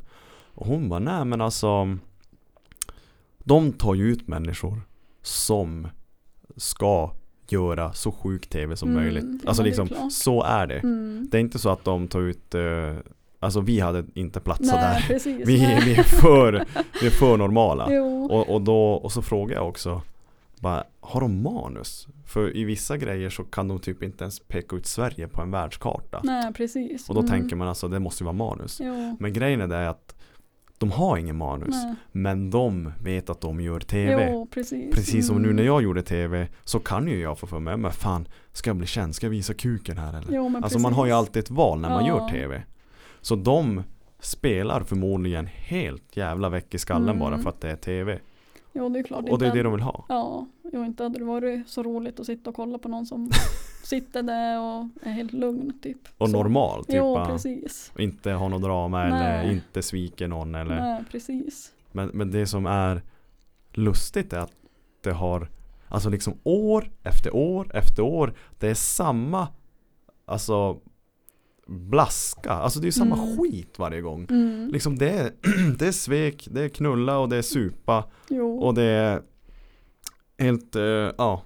Och hon bara nej men alltså De tar ju ut människor som ska göra så sjuk tv som Mm, möjligt. Alltså är liksom klart. så är det. Mm. Det är inte så att de tar ut eh, Alltså vi hade inte platsat Nej, där. precis. Vi, vi, är för, vi är för normala. Och, och, då, och så frågar jag också bara, Har de manus? För i vissa grejer så kan de typ inte ens peka ut Sverige på en världskarta. Nej, precis. Och då Mm. tänker man alltså det måste ju vara manus. Jo. Men grejen är det att de har ingen manus. Nej. Men de vet att de gör TV. Jo, precis. Precis som nu Mm. när jag gjorde TV så kan ju jag få för mig, men fan ska jag bli känd? Ska jag visa kuken här eller? Jo, Alltså man har ju precis. alltid ett val när man Ja. gör TV. Så de spelar förmodligen helt jävla väck i skallen Mm. bara för att det är TV. Jo, det är klart. Och det är det de vill ha. Ja, jo, inte hade det varit så roligt att sitta och kolla på någon som <laughs> sitter där och är helt lugn typ. Och Så. normal, typ Jo, precis. inte ha något drama eller Nej. inte sviker någon eller Nej, precis. men, men det som är lustigt är att det har Alltså liksom år efter år efter år Det är samma Alltså Blaska, alltså det är samma Mm. skit varje gång Mm. Liksom det är, <clears throat> det är svek, det är knulla och det är supa Jo. Och det är Helt, eh, ja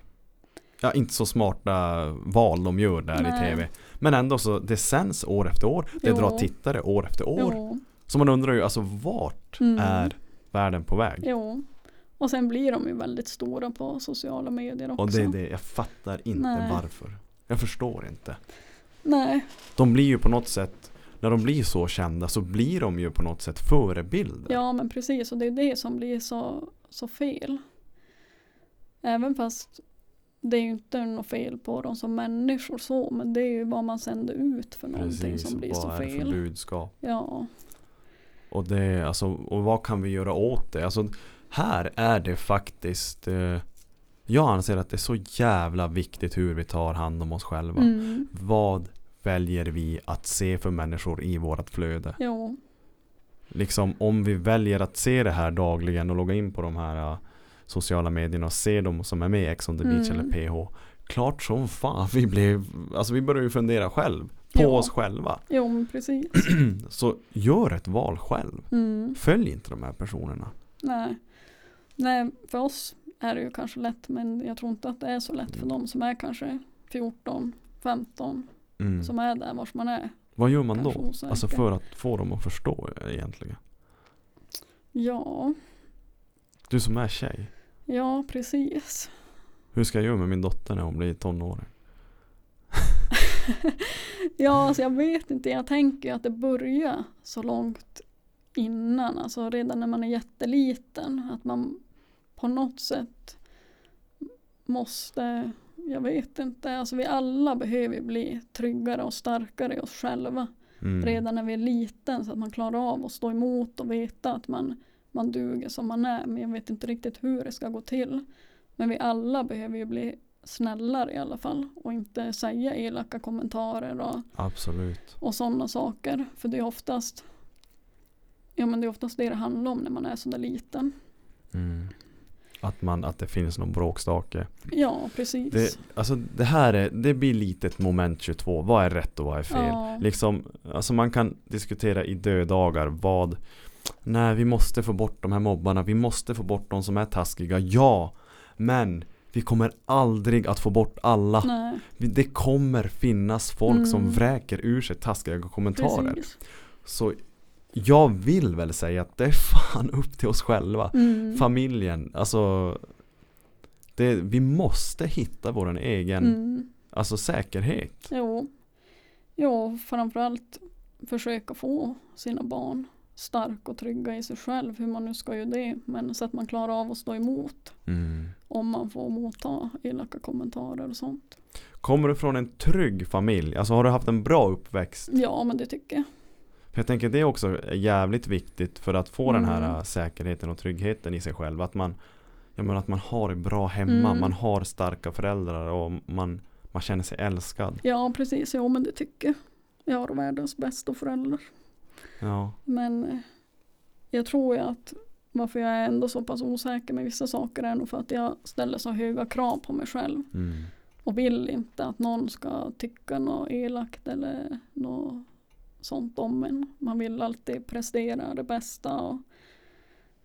Ja inte så smarta val de gör där Nej. i tv Men ändå så, det sänds år efter år Det Jo. drar tittare år efter år Jo. Så man undrar ju alltså vart Mm. är världen på väg? jo. Och sen blir de ju väldigt stora på sociala medier också. Och det är det, jag fattar inte Nej. varför. Jag förstår inte. Nej, De blir ju på något sätt, när de blir så kända så blir de ju på något sätt förebilder. ja men precis och det är det som blir så, så fel. Även fast det är ju inte något fel på dem som människor så men det är ju vad man sänder ut för någonting Precis, som blir vad så är det för fel. budskap? Ja, Och det, alltså, och vad kan vi göra åt det? Alltså, här är det faktiskt eh, Jag anser att det är så jävla viktigt hur vi tar hand om oss själva. mm. Vad väljer vi att se för människor i vårat flöde? jo, liksom om vi väljer att se det här dagligen och logga in på de här uh, sociala medierna och se dem som är med i Ex on the beach Mm. eller PH. Klart som fan vi blev, alltså vi börjar ju fundera själv på Ja. oss själva. jo men precis. <clears throat> Så gör ett val själv. Mm. Följ inte de här personerna. Nej. Nej, för oss är det ju kanske lätt men jag tror inte att det är så lätt för dem som är kanske 14, 15 Mm. som är där vars man är. Vad gör man då? Alltså för att få dem att förstå egentligen. Ja, Du som är tjej. ja precis. Hur ska jag göra med min dotter när hon blir tonåring? <laughs> Ja, alltså jag vet inte. Jag tänker att det börjar så långt innan. Alltså redan när man är jätteliten. Att man på något sätt måste, jag vet inte. Alltså vi alla behöver bli tryggare och starkare i oss själva. Mm. Redan när vi är liten så att man klarar av att stå emot och veta att man, man duger som man är. Men jag vet inte riktigt hur det ska gå till. Men vi alla behöver ju bli snällare i alla fall. Och inte säga elaka kommentarer och Absolut. och sådana saker. För det är oftast Ja men det är oftast det det handlar om när man är sådär liten. Mm. Att, man, att det finns någon bråkstake. Ja precis. Det, alltså det här är, det blir lite ett moment 22. Vad är rätt och vad är fel? Ja. Liksom, alltså man kan diskutera i dödagar vad Nej vi måste få bort de här mobbarna, vi måste få bort de som är taskiga, ja Men vi kommer aldrig att få bort alla Nej, Det kommer finnas folk som Mm. vräker ur sig taskiga kommentarer precis. Så jag vill väl säga att det är fan upp till oss själva Mm. Familjen, alltså det, Vi måste hitta vår egen Mm. Alltså säkerhet Jo. Jo, framförallt försöka få sina barn starka och trygga i sig själv. Hur man nu ska göra det. Men så att man klarar av att stå emot. mm. Om man får motta elaka kommentarer och sånt. Kommer du från en trygg familj? Alltså har du haft en bra uppväxt? Ja men det tycker jag. Jag tänker det är också jävligt viktigt för att få den här Mm. äh, säkerheten och tryggheten i sig själv. Att man, jag menar att man har det bra hemma, Mm. man har starka föräldrar och man, man känner sig älskad. Ja precis, ja men det tycker jag. Jag har världens bästa föräldrar. Ja. Men eh, jag tror ju att varför jag är ändå så pass osäker med vissa saker är nog för att jag ställer så höga krav på mig själv. Mm. Och vill inte att någon ska tycka något elakt eller något sånt om en. Man vill alltid prestera det bästa och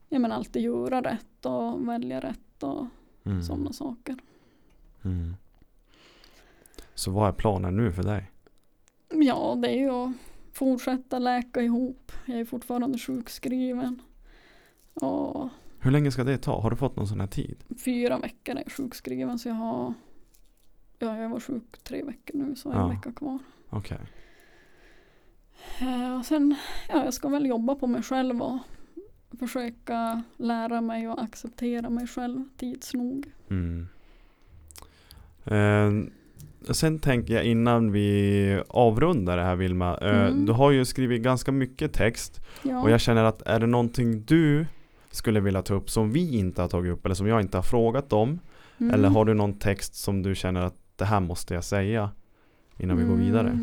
ja, men alltid göra rätt och välja rätt och Mm. sådana saker. Mm. Så vad är planen nu för dig? Ja, det är ju att fortsätta läka ihop. Jag är fortfarande sjukskriven. Och Hur länge ska det ta? Har du fått någon sån här tid? fyra veckor är jag sjukskriven så jag har Ja, jag var sjuk tre veckor nu så en Ja. vecka kvar. Okej. Eh, och sen, ja, jag ska väl jobba på mig själv och försöka lära mig och acceptera mig själv tids nog. Mm. Eh, sen tänker jag innan vi avrundar det här Vilma. Eh, Mm. Du har ju skrivit ganska mycket text. Ja, Och jag känner att är det någonting du skulle vilja ta upp som vi inte har tagit upp eller som jag inte har frågat om. mm. Eller har du någon text som du känner att det här måste jag säga innan vi går vidare?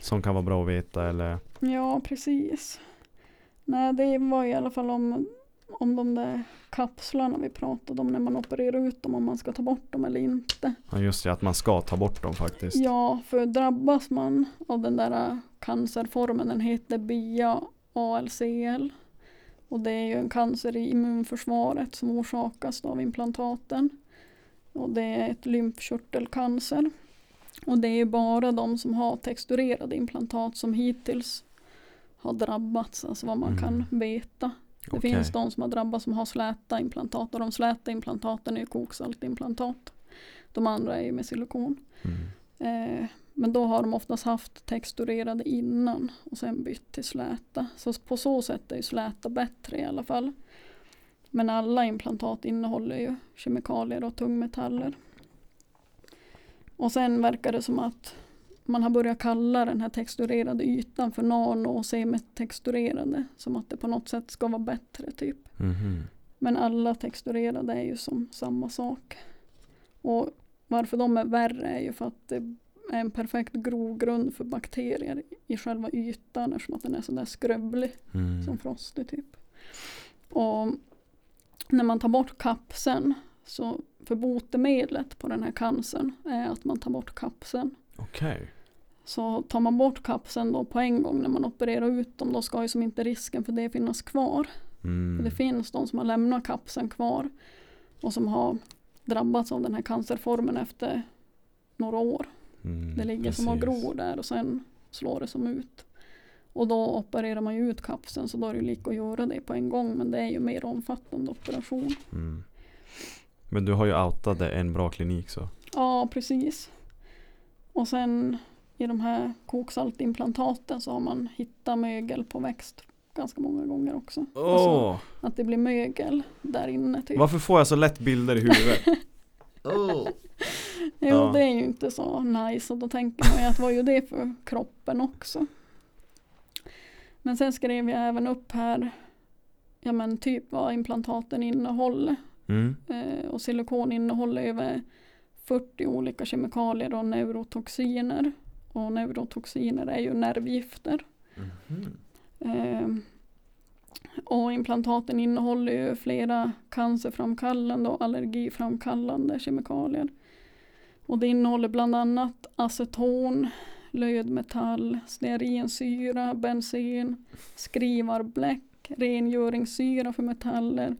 Som kan vara bra att veta eller Ja, precis. Nej, det var i alla fall om, om de där kapslarna vi pratade om när man opererar ut dem, om man ska ta bort dem eller inte. ja, just det, att man ska ta bort dem faktiskt. Ja, för drabbas man av den där äh, cancerformen, den heter BIA ALCL. Och det är ju en cancer i immunförsvaret som orsakas av implantaten. Och det är ett lymfkörtelcancer. Och det är bara de som har texturerade implantat som hittills har drabbats, alltså vad man Mm. kan veta. Det Okej. finns de som har drabbats som har släta implantat och de släta implantaten är ju koksaltimplantat. De andra är ju med silikon. Mm. Eh, men då har de oftast haft texturerade innan och sen bytt till släta. Så på så sätt är ju släta bättre i alla fall. Men alla implantat innehåller ju kemikalier och tungmetaller. Och sen verkar det som att man har börjat kalla den här texturerade ytan för nano och semitexturerade. Som att det på något sätt ska vara bättre typ. Mhm. Men alla texturerade är ju som samma sak. Och varför de är värre är ju för att det är en perfekt grogrund för bakterier i själva ytan eftersom att den är sådär skrövlig Mm. som frostig typ. Och när man tar bort kapseln så för botemedlet på den här cancern är att man tar bort kapseln. Okej. Så tar man bort kapseln då på en gång när man opererar ut dem då ska ju som inte risken för det finnas kvar. Mm. För Det finns de som har lämnat kapseln kvar och som har drabbats av den här cancerformen efter några år. Mm, Det ligger som och precis. gror där och sen slår det som ut. Och då opererar man ju ut kapseln så då är det lika att göra det på en gång men det är ju mer omfattande operation. Mm. Men du har ju outat det en bra klinik så. Ja precis. Och sen i de här koksaltimplantaten så har man hittat mögel på växt ganska många gånger också. Åh! Alltså, att det blir mögel där inne typ. Varför får jag så lätt bilder i huvudet? Åh! <laughs> Jo, Ja. det är ju inte så nice och då tänker man ju att vad gör det för kroppen också? Men sen skrev jag även upp här ja men typ vad implantaten innehåller. Mm. Eh, och silikon innehåller över 40 olika kemikalier och neurotoxiner. Och neurotoxiner är ju nervgifter. Mhm. Eh, och implantaten innehåller ju flera cancerframkallande och allergiframkallande kemikalier. Och det innehåller bland annat aceton, lödmetall, stearinsyra, bensen, skrivarbläck, rengöringssyra för metaller,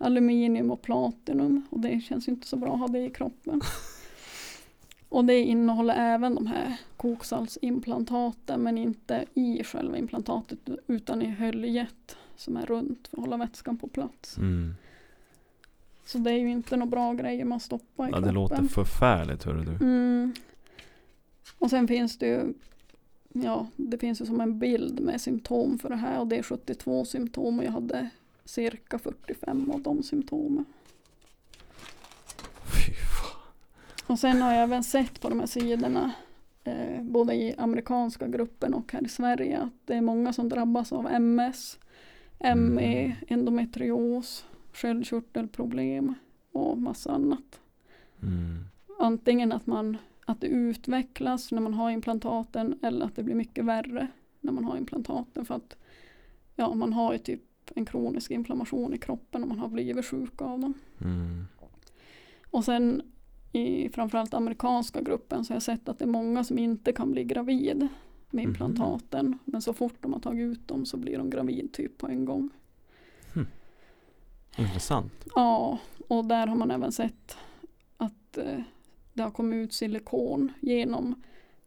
aluminium och platinum. Och det känns inte så bra att ha det i kroppen. <laughs> Och det innehåller även de här koksaltsimplantaten men inte i själva implantatet utan i höljet som är runt för att hålla vätskan på plats. Mm. Så det är ju inte några bra grejer man stoppar i Ja, kroppen. det låter förfärligt hörru du. Mm. Och sen finns det ju Ja, det finns ju som en bild med symptom för det här och det är 72 symptom och jag hade cirka 45 av de symptomen. Fy fan. Och sen har jag även sett på de här sidorna eh, både i amerikanska gruppen och här i Sverige att det är många som drabbas av MS, ME, Mm. endometrios, sköldkörtelproblem och massa annat. Mm. Antingen att, man, att det utvecklas när man har implantaten eller att det blir mycket värre när man har implantaten för att ja, man har ju typ en kronisk inflammation i kroppen och man har blivit sjuk av dem. Mm. Och sen i framförallt amerikanska gruppen så har jag sett att det är många som inte kan bli gravid med Mhm. implantaten. Men så fort de har tagit ut dem så blir de gravid typ på en gång. Intressant. Ja, och där har man även sett att eh, det har kommit ut silikon genom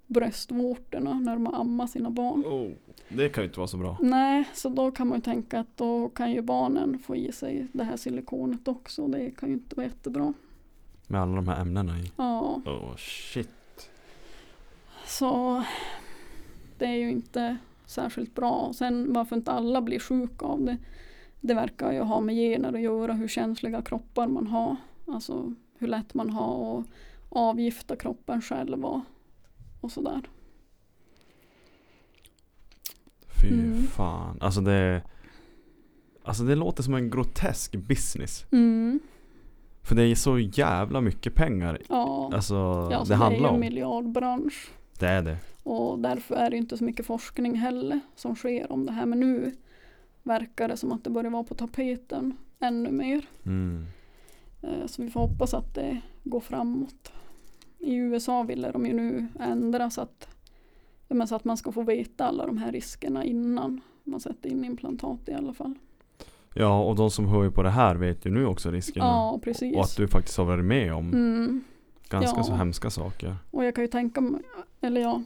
bröstvårtorna när de har ammat sina barn. Oh, det kan ju inte vara så bra. Nej, så då kan man ju tänka att då kan ju barnen få i sig det här silikonet också. Det kan ju inte vara jättebra. Med alla de här ämnena i. Ja, Oh shit. så det är ju inte särskilt bra. Och Sen varför inte alla blir sjuka av det. Det verkar ju ha med gener att göra, hur känsliga kroppar man har. Alltså hur lätt man har att avgifta kroppen själv och, och sådär. Fy Mm. fan. Alltså det Alltså det låter som en grotesk business. Mm. För det är så jävla mycket pengar Ja, Alltså ja så det det är handlar ju en om. miljardbransch. Det är det. Och därför är det inte så mycket forskning heller som sker om det här. Men nu verkar det som att det börjar vara på tapeten ännu mer. Mm. Eh, Så vi får hoppas att det går framåt. I USA ville de ju nu ändra så att, men så att man ska få veta alla de här riskerna innan man sätter in implantat i alla fall. Ja och de som hör ju på det här vet ju nu också riskerna. Ja, precis. och att du faktiskt har varit med om mm. ganska ja. så hemska saker. Och jag kan ju tänka mig, eller ja,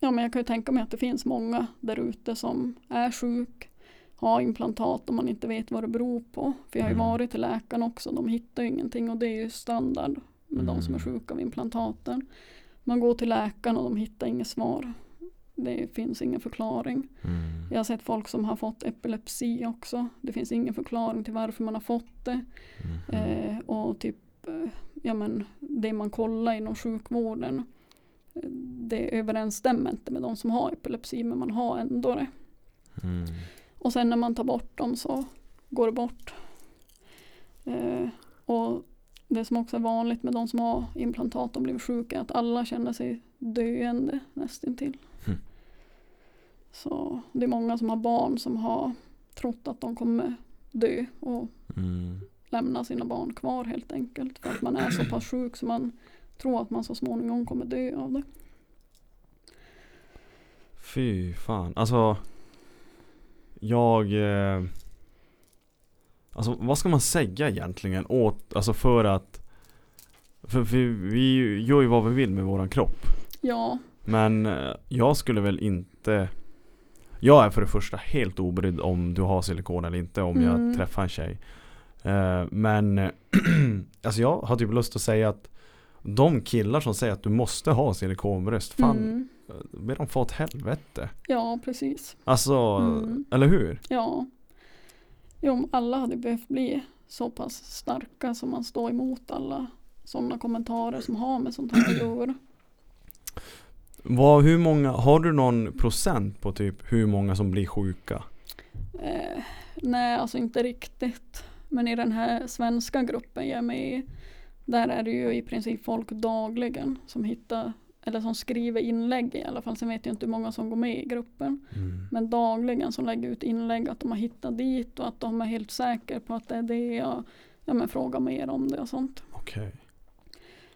ja men jag kan ju tänka mig att det finns många där ute som är sjuk, har implantat och man inte vet vad det beror på. För jag har ju Mm. varit till läkaren också, de hittar ju ingenting och det är ju standard med de som är Mm. sjuka av implantaten. Man går till läkaren och de hittar inget svar. Det finns ingen förklaring. Mm. Jag har sett folk som har fått epilepsi också. Det finns ingen förklaring till varför man har fått det. Mhm. Eh, och typ, eh, ja men det man kollar inom sjukvården det överensstämmer inte med de som har epilepsi men man har ändå det. Mm. Och sen när man tar bort dem så går det bort. Eh, och det som också är vanligt med de som har implantat och blivit sjuka är att alla känner sig döende nästintill. Mm. Så det är många som har barn som har trott att de kommer dö och Mm. lämna sina barn kvar helt enkelt. För att man är så pass sjuk så man tror att man så småningom kommer dö av det. Fy fan. Alltså. Jag. Eh, alltså vad ska man säga egentligen åt, alltså för att. För, för vi gör ju vad vi vill med våran kropp. Ja, Men eh, jag skulle väl inte Jag är för det första helt obrydd om du har silikon eller inte om Mm. jag träffar en tjej Eh, Men <clears throat> Alltså jag har typ lust att säga att De killar som säger att du måste ha silikonbröst Fan, mm, be dem få åt helvete ja precis. Alltså, Mm. eller hur? Ja. Jo, om alla hade behövt bli så pass starka som man står emot alla sådana kommentarer som har med sånt här att göra. Vad, hur många, har du någon procent på typ hur många som blir sjuka? Eh, nej, alltså inte riktigt. Men i den här svenska gruppen jag är med i, där är det ju i princip folk dagligen som hittar, eller som skriver inlägg i alla fall. Sen vet jag inte hur många som går med i gruppen. Men dagligen som lägger ut inlägg att de har hittat dit och att de är helt säkra på att det är det och ja, men fråga mer om det och sånt. Okej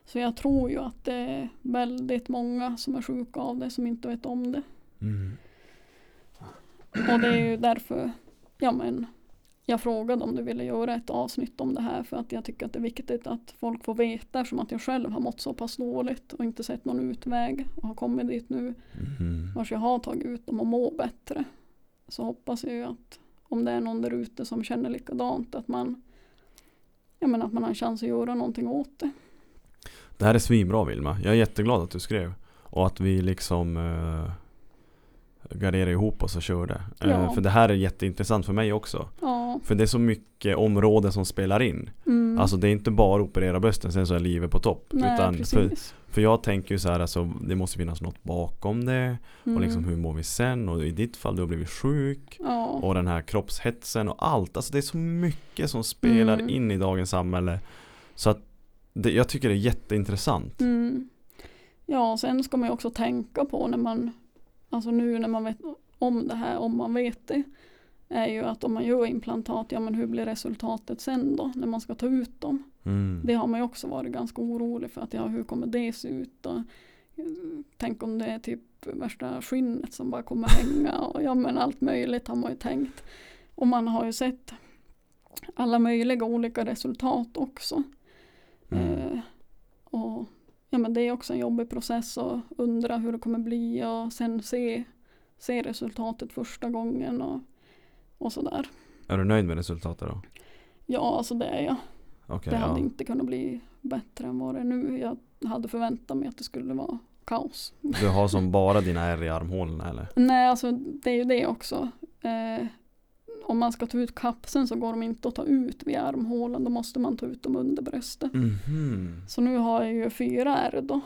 Så jag tror ju att det är väldigt många som är sjuka av det som inte vet om det. mm. Och det är ju därför ja, men, jag frågade om du ville göra ett avsnitt om det här för att jag tycker att det är viktigt att folk får veta eftersom att jag själv har mått så pass dåligt och inte sett någon utväg och har kommit dit nu Mhm. vars jag har tagit ut dem och mår bättre. Så hoppas jag ju att om det är någon där ute som känner likadant att man ja, men att man har en chans att göra någonting åt det. Det här är svinbra Vilma. Jag är jätteglad att du skrev. Och att vi liksom eh, gardera ihop oss och körde. Ja. Eh, för det här är jätteintressant för mig också. Ja. För det är så mycket områden som spelar in. Mm. Alltså det är inte bara operera brösten, sen så är livet på topp. Nej, utan för, för jag tänker ju så här, alltså, det måste finnas något bakom det. Mm. Och liksom hur mår vi sen? Och i ditt fall, du har blivit sjuk. Ja. Och den här kroppshetsen och allt. Alltså det är så mycket som spelar Mm. in i dagens samhälle. Så att det, jag tycker det är jätteintressant. Mm. Ja, sen ska man ju också tänka på när man, alltså nu när man vet om det här, om man vet det, är ju att om man gör implantat, ja men hur blir resultatet sen då, när man ska ta ut dem? Mm. Det har man ju också varit ganska orolig för, att ja hur kommer det se ut? Och, eh, tänk om det är typ värsta skinnet som bara kommer hänga och ja men allt möjligt har man ju tänkt. Och man har ju sett alla möjliga olika resultat också. Mm. Eh, och ja, men det är också en jobbig process att undra hur det kommer bli och sen se, se resultatet första gången och, och sådär. Är du nöjd med resultatet då? Ja, alltså det är jag. Okej, det hade ja. inte kunnat bli bättre än vad det är nu. Jag hade förväntat mig att det skulle vara kaos. Du har som bara dina ärr i armhålorna eller? Nej, alltså det är ju det också. Eh, om man ska ta ut kapseln så går de inte att ta ut via armhålan. Då måste man ta ut dem under bröstet. Mhm, Så nu har jag ju fyra ärr då.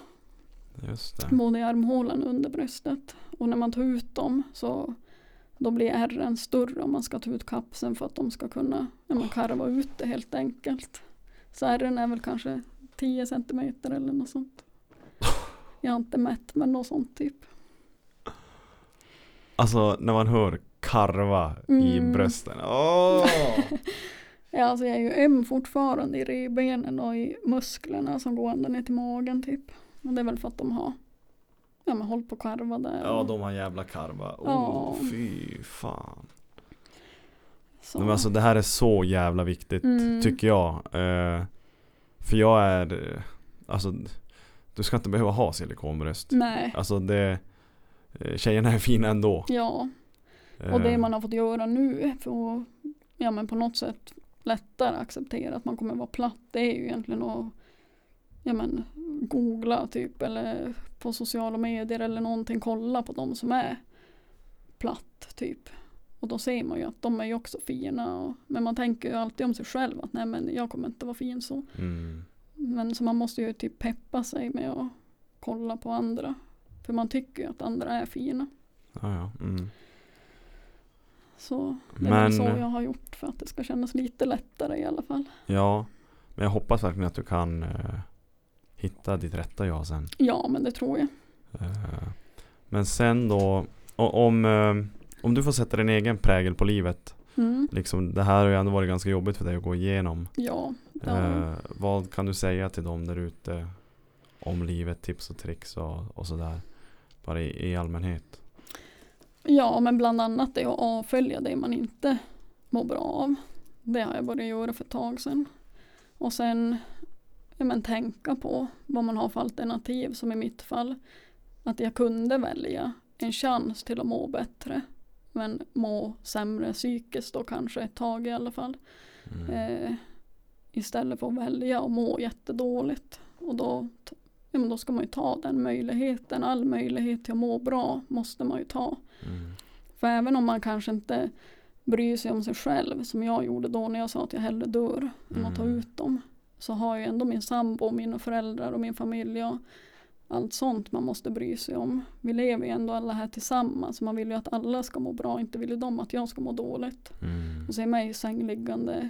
just det. både i armhålan och under bröstet. Och när man tar ut dem så då blir ärren större om man ska ta ut kapseln för att de ska kunna men karva ut det helt enkelt. Så ärren är väl kanske 10 centimeter eller något sånt. <laughs> Jag har inte mätt men något sånt typ. Alltså när man hör karva i Mm. brösten. Åh! <laughs> Ja, alltså jag är ju öm fortfarande i revbenen och i musklerna som går ända ner till magen typ. Och det är väl för att de har ja, men hållit på karva där. Ja de har jävla karva. Oh, Ja. fy fan. så. Men alltså det här är så jävla viktigt Mm. tycker jag. Eh, för jag är, alltså du ska inte behöva ha silikonbröst. Nej, Alltså det, eh, tjejerna är fina ändå. ja. Och det Eh, man har fått göra nu för att ja, men på något sätt lättare acceptera att man kommer vara platt. Det är ju egentligen att ja, men, googla typ eller på sociala medier eller någonting kolla på de som är platt typ. Och då ser man ju att de är ju också fina. Och, men man tänker ju alltid om sig själv att nej men jag kommer inte vara fin så. Mm, Men så man måste ju typ peppa sig med att kolla på andra. För man tycker ju att andra är fina. ja, ja, mm. Så det är Men- så jag har gjort för att det ska kännas lite lättare i alla fall. ja, men jag hoppas verkligen att du kan eh, hitta ditt rätta jag sen. Ja, men det tror jag. Eh, Men sen då, om, eh, om du får sätta din egen prägel på livet. Mm. Liksom, det här har ju ändå varit ganska jobbigt för dig att gå igenom. Ja, ja. Eh, vad kan du säga till dem där ute om livet, tips och tricks och, och sådär? Bara i, i allmänhet. Ja, men bland annat det att avfölja det man inte mår bra av. Det har jag börjat göra för ett tag sedan. Och sen ja, men, tänka på vad man har för alternativ som i mitt fall. Att jag kunde välja en chans till att må bättre. Men må sämre psykiskt då kanske ett tag i alla fall. Mm. Eh, istället för att välja och må jättedåligt. Och då, ja, men då ska man ju ta den möjligheten. All möjlighet till att må bra måste man ju ta. Mm. För även om man kanske inte bryr sig om sig själv som jag gjorde då när jag sa att jag hellre dör än att ta Mm. ut dem. Så har jag ändå min sambo, mina föräldrar och min familj och allt sånt man måste bry sig om. Vi lever ju ändå alla här tillsammans. Man vill ju att alla ska må bra, inte vill ju de att jag ska må dåligt. Mm. Och se mig sängliggande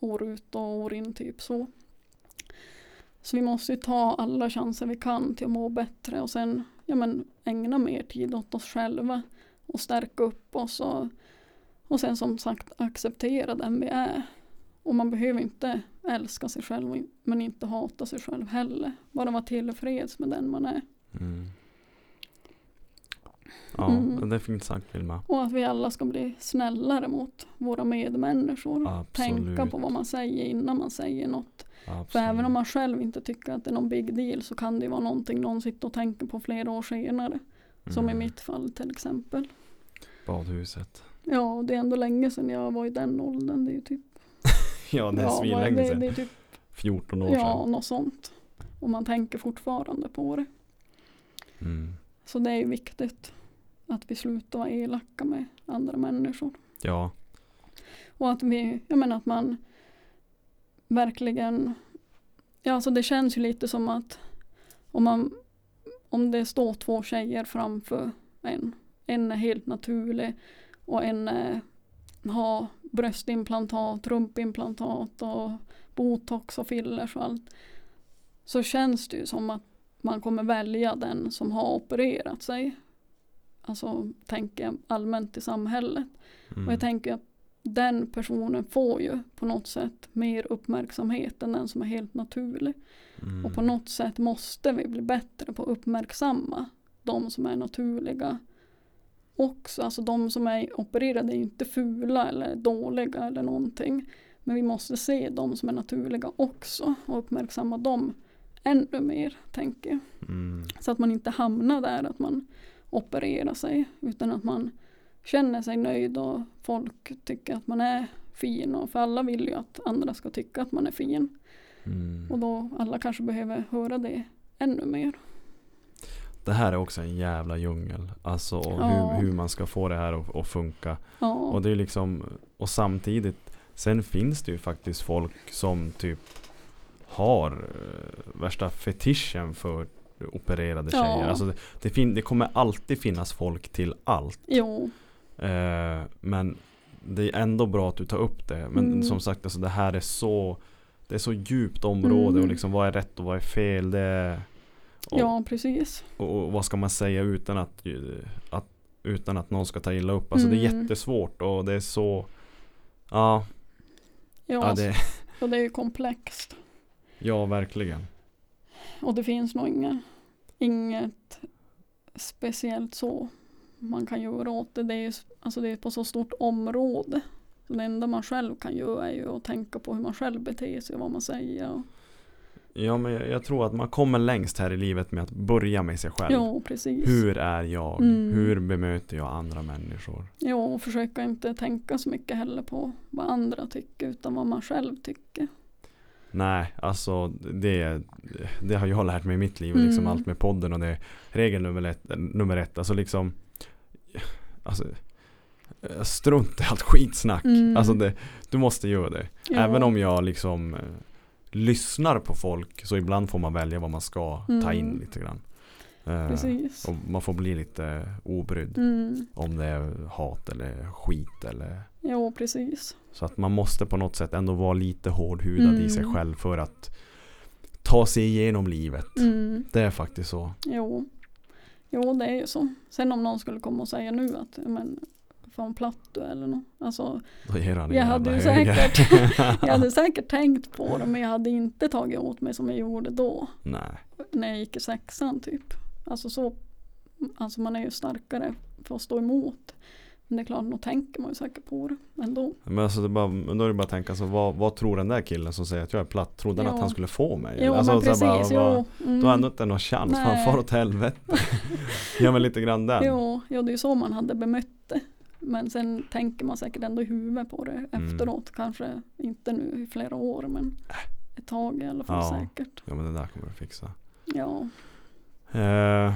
år ut och år in typ så. Så vi måste ju ta alla chanser vi kan till att må bättre och sen ja, men, ägna mer tid åt oss själva och stärka upp oss och, och sen som sagt acceptera den vi är. Och man behöver inte älska sig själv men inte hata sig själv heller. Bara vara tillfreds med den man är. Mm. Ja, Mm. det är fint sagt Vilma. Och att vi alla ska bli snällare mot våra medmänniskor. Absolut. Tänka på vad man säger innan man säger något. Absolut. För även om man själv inte tycker att det är någon big deal så kan det ju vara någonting någon sitter och tänker på flera år senare. Som i Mm. mitt fall till exempel. Badhuset. Ja, det är ändå länge sedan jag var i den åldern. Det är ju typ, <laughs> Ja, det är ja, svinlänge sedan. det är typ 14 år ja, sedan. något sånt. Och man tänker fortfarande på det. Mm. Så det är ju viktigt. att vi slutar vara elaka med andra människor. Ja. Och att vi, jag menar att man verkligen, ja alltså det känns ju lite som att om man, om det står två tjejer framför en, en är helt naturlig och en är, har bröstimplantat, rumpimplantat och botox och fillers och allt. Så känns det ju som att man kommer välja den som har opererat sig. Alltså tänker jag allmänt i samhället. Mm. Och jag tänker att den personen får ju på något sätt mer uppmärksamhet än den som är helt naturlig. Mm. Och på något sätt måste vi bli bättre på att uppmärksamma de som är naturliga också. Alltså de som är opererade är inte fula eller dåliga eller någonting. Men vi måste se de som är naturliga också och uppmärksamma dem ännu mer, tänker jag. Mm. Så att man inte hamnar där att man opererar sig utan att man känner sig nöjd och folk tycker att man är fin. Och för alla vill ju att andra ska tycka att man är fin. Mm. Och då alla kanske behöver höra det ännu mer. Det här är också en jävla djungel. Alltså Ja. hur, hur man ska få det här att, att funka. Ja, Och det är liksom, och samtidigt, sen finns det ju faktiskt folk som typ har eh, värsta fetischen för opererade Ja. tjejer. Alltså det, det, det kommer alltid finnas folk till allt. jo, Eh, men det är ändå bra att du tar upp det. Men Mm. som sagt, alltså det här är så Det är så djupt område Mm. och liksom vad är rätt och vad är fel. Det är, och, ja precis. och, och vad ska man säga utan att, att utan att någon ska ta illa upp. Alltså det är Mm. jättesvårt och det är så Ja, Ja, ja, det, <laughs> och det är ju komplext. ja verkligen. Och det finns nog inga, inget speciellt så man kan göra åt det. Det är, alltså det är på så stort område. Så det enda man själv kan göra är ju att tänka på hur man själv beter sig och vad man säger. Ja men jag, jag tror att man kommer längst här i livet med att börja med sig själv. ja, precis. Hur är jag? Mm. Hur bemöter jag andra människor? Ja, och försöka inte tänka så mycket heller på vad andra tycker utan vad man själv tycker. Nej, alltså det, det har jag lärt mig i mitt liv. Liksom Mm. allt med podden och det regel nummer ett. Nummer ett alltså liksom alltså, Strunt i allt skitsnack. Mm. Alltså det, du måste göra det. Ja. Även om jag liksom eh, lyssnar på folk så ibland får man välja vad man ska ta Mm. in lite grann. Eh, och man får bli lite obrydd. Mm. Om det är hat eller skit eller Jo, precis. Så att man måste på något sätt ändå vara lite hårdhudad i sig Mm. själv för att ta sig igenom livet. Mm. Det är faktiskt så. Jo. Jo, det är ju så. Sen om någon skulle komma och säga nu att men, fan platt du eller något. Alltså, jag hade säkert, <laughs> jag hade säkert tänkt på det men jag hade inte tagit åt mig som jag gjorde då. Nej. När jag gick i sexan typ. Alltså så, alltså man är ju starkare för att stå emot. Men det är klart, då tänker man ju säkert på det ändå. Men alltså det bara, då är det bara att tänka så vad, vad tror den där killen som säger att jag är platt? Trodde han Ja. att han skulle få mig? Jo alltså, men precis, bara, jo. Mm. Då har han inte någon chans, fan Nej. far åt helvete. <laughs> ja men lite grann den. Jo, jo, det är ju så man hade bemött det. Men sen tänker man säkert ändå i huvudet på det Mm. efteråt. Kanske inte nu i flera år men ett tag i alla fall Ja. säkert. Ja men det där kommer du fixa. Ja. Eh,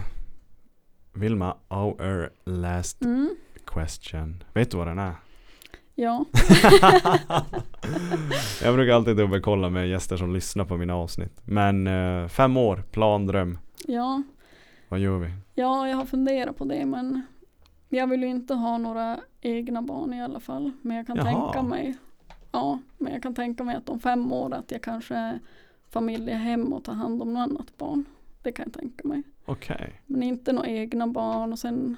Vilma, our last Mm. Question. Vet du vad den är? Ja. <laughs> jag brukar alltid dubbelkolla med gäster som lyssnar på mina avsnitt. Men eh, fem år, plan, dröm. ja. Vad gör vi? Ja, jag har funderat på det men jag vill ju inte ha några egna barn i alla fall. Men jag kan Jaha. tänka mig Ja, men jag kan tänka mig att om fem år att jag kanske är familjehem och tar hand om något annat barn. Det kan jag tänka mig. Okej. Men inte några egna barn och sen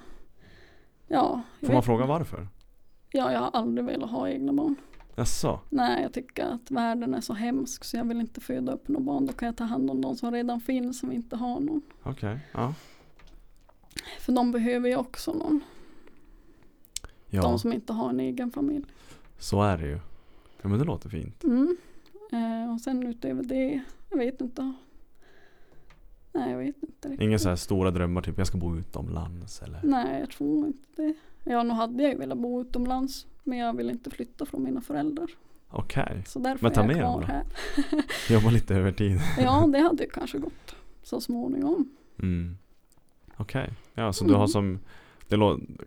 Ja, Får man fråga varför? Ja, jag har aldrig velat ha egna barn. Jaså? Nej, jag tycker att världen är så hemsk så jag vill inte föda upp några barn. Då kan jag ta hand om de som redan finns som inte har någon. Okej. Ja. För de behöver ju också någon. Ja, De som inte har en egen familj. så är det ju. Ja men det låter fint. Mm. Eh, och sen utöver det, jag vet inte. Nej, jag vet inte riktigt. Inga så här stora drömmar typ jag ska bo utomlands eller? Nej, jag tror inte det. Ja, nu hade jag ju velat bo utomlands. Men jag vill inte flytta från mina föräldrar. Okej. Så därför Men ta är jag med kvar här. <laughs> Jobba lite över tid. Ja, det hade ju kanske gått så småningom. Mm. Okej. Ja så du har Mm. som det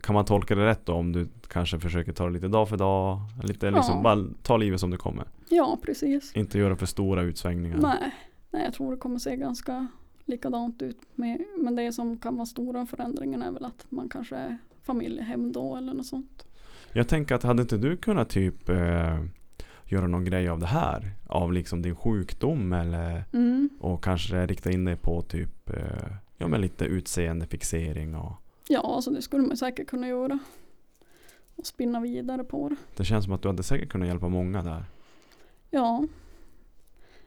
kan man tolka det rätt då om du kanske försöker ta det lite dag för dag? Lite liksom Ja. bara ta livet som det kommer. Ja, precis. Inte göra för stora utsvängningar. Nej, nej, jag tror det kommer se ganska likadant ut. Med, men det som kan vara stora förändringen är väl att man kanske är familjehem då eller något sånt. Jag tänker att hade inte du kunnat typ eh, göra någon grej av det här? Av liksom din sjukdom eller Mm. och kanske rikta in dig på typ eh, ja men lite utseendefixering och Ja, alltså det skulle man säkert kunna göra. Och spinna vidare på det. det känns som att du hade säkert kunnat hjälpa många där. Ja,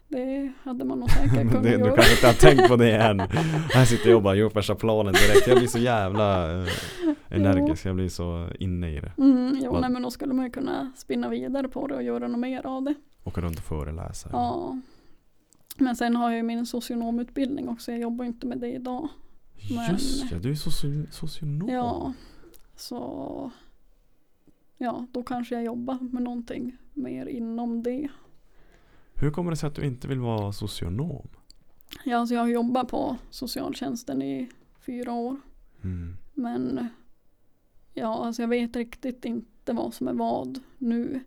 det hade man nog säkert <laughs> kunnat det, du göra. kanske inte har tänkt på det än. <laughs> Här sitter jag och bara gör värsta planen direkt. Jag blir så jävla eh, energisk. Jag blir så inne i det. Mm, jo, nej, men då skulle man ju kunna spinna vidare på det och göra något mer av det. Åka runt och föreläsa. Ja. Men sen har jag ju min socionomutbildning också. Jag jobbar inte med det idag. men- Just ja, du är soci socionom. Ja, så ja, då kanske jag jobbar med någonting mer inom det. Hur kommer det sig att du inte vill vara socionom? Ja, alltså jag har jobbat på socialtjänsten i fyra år. Mm. Men ja, alltså jag vet riktigt inte vad som är vad nu.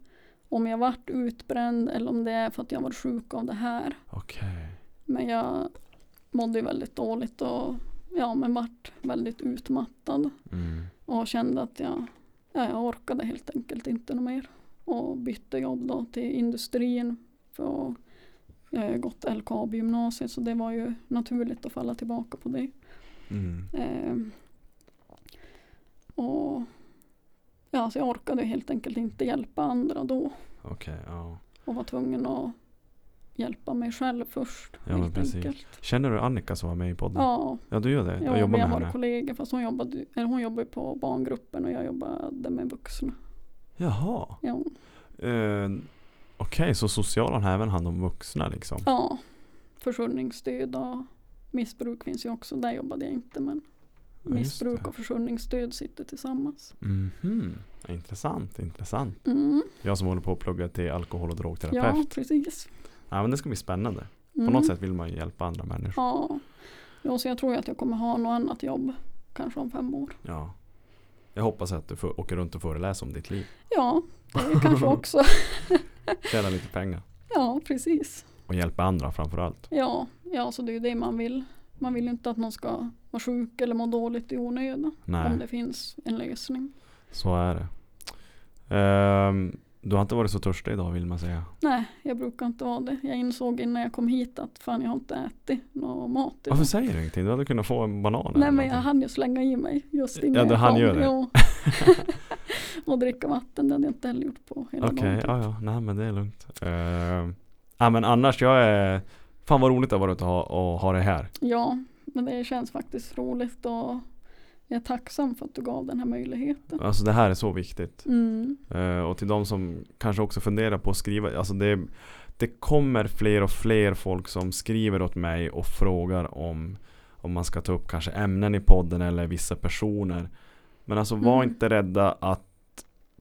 Om jag varit utbränd eller om det är för att jag var sjuk av det här. Okej. Men jag mådde ju väldigt dåligt och ja, men vart väldigt utmattad. Mm. Och kände att jag, ja, jag orkade helt enkelt inte något mer. Och bytte jobb då till industrin. För jag har gått LKAB gymnasiet så det var ju naturligt att falla tillbaka på det. Mm. Eh, och ja, så jag orkade helt enkelt inte hjälpa andra då. Okej, ja. Och var tvungen att hjälpa mig själv först. Ja, helt precis. enkelt. Känner du Annika som var med i podden? Ja, Ja, du gör det? ja Jag vi jobbar har med henne. kollegor fast hon jobbade, eller hon jobbade på barngruppen och jag jobbade med vuxna. Jaha. Ja, Eh, Okej, så socialen har även hand om vuxna liksom? ja försörjningsstöd och missbruk finns ju också. Där jobbade jag inte men Ja, missbruk och försörjningsstöd sitter tillsammans. Mhm. Intressant, intressant. Mm, Jag som håller på att plugga till alkohol och ja, drogterapeut. precis. Ja, men det ska bli spännande. På Mm. något sätt vill man ju hjälpa andra människor. Ja. ja, så jag tror att jag kommer ha något annat jobb. Kanske om fem år. Ja. Jag hoppas att du får åka runt och föreläsa om ditt liv. Ja, det kanske <laughs> också. Tjäna lite pengar. Ja, precis. Och hjälpa andra framförallt. Ja, ja, så det är ju det man vill. Man vill inte att någon ska vara sjuk eller må dåligt i onödan. Om det finns en lösning. så är det. Ehm, du har inte varit så törstig idag vill man säga. Nej, jag brukar inte vara det. Jag insåg innan jag kom hit att fan jag har inte ätit någon mat idag. Varför säger du ingenting? Du hade kunnat få en banan Nej men jag hann ju slänga i mig just Ja, innan du jag hann kom. det. <laughs> Och dricka vatten, det hade jag inte heller gjort på hela Okej, dagen. typ. ja ja, nej men det är lugnt. Uh, ja men annars, jag är Fan vad roligt det har varit att ha, att ha det här. Ja, men det känns faktiskt roligt och jag är tacksam för att du gav den här möjligheten. Alltså det här är så viktigt. Mm. Eh, och till de som kanske också funderar på att skriva, alltså det, det kommer fler och fler folk som skriver åt mig och frågar om om man ska ta upp kanske ämnen i podden eller vissa personer. Men alltså var Mm. inte rädda att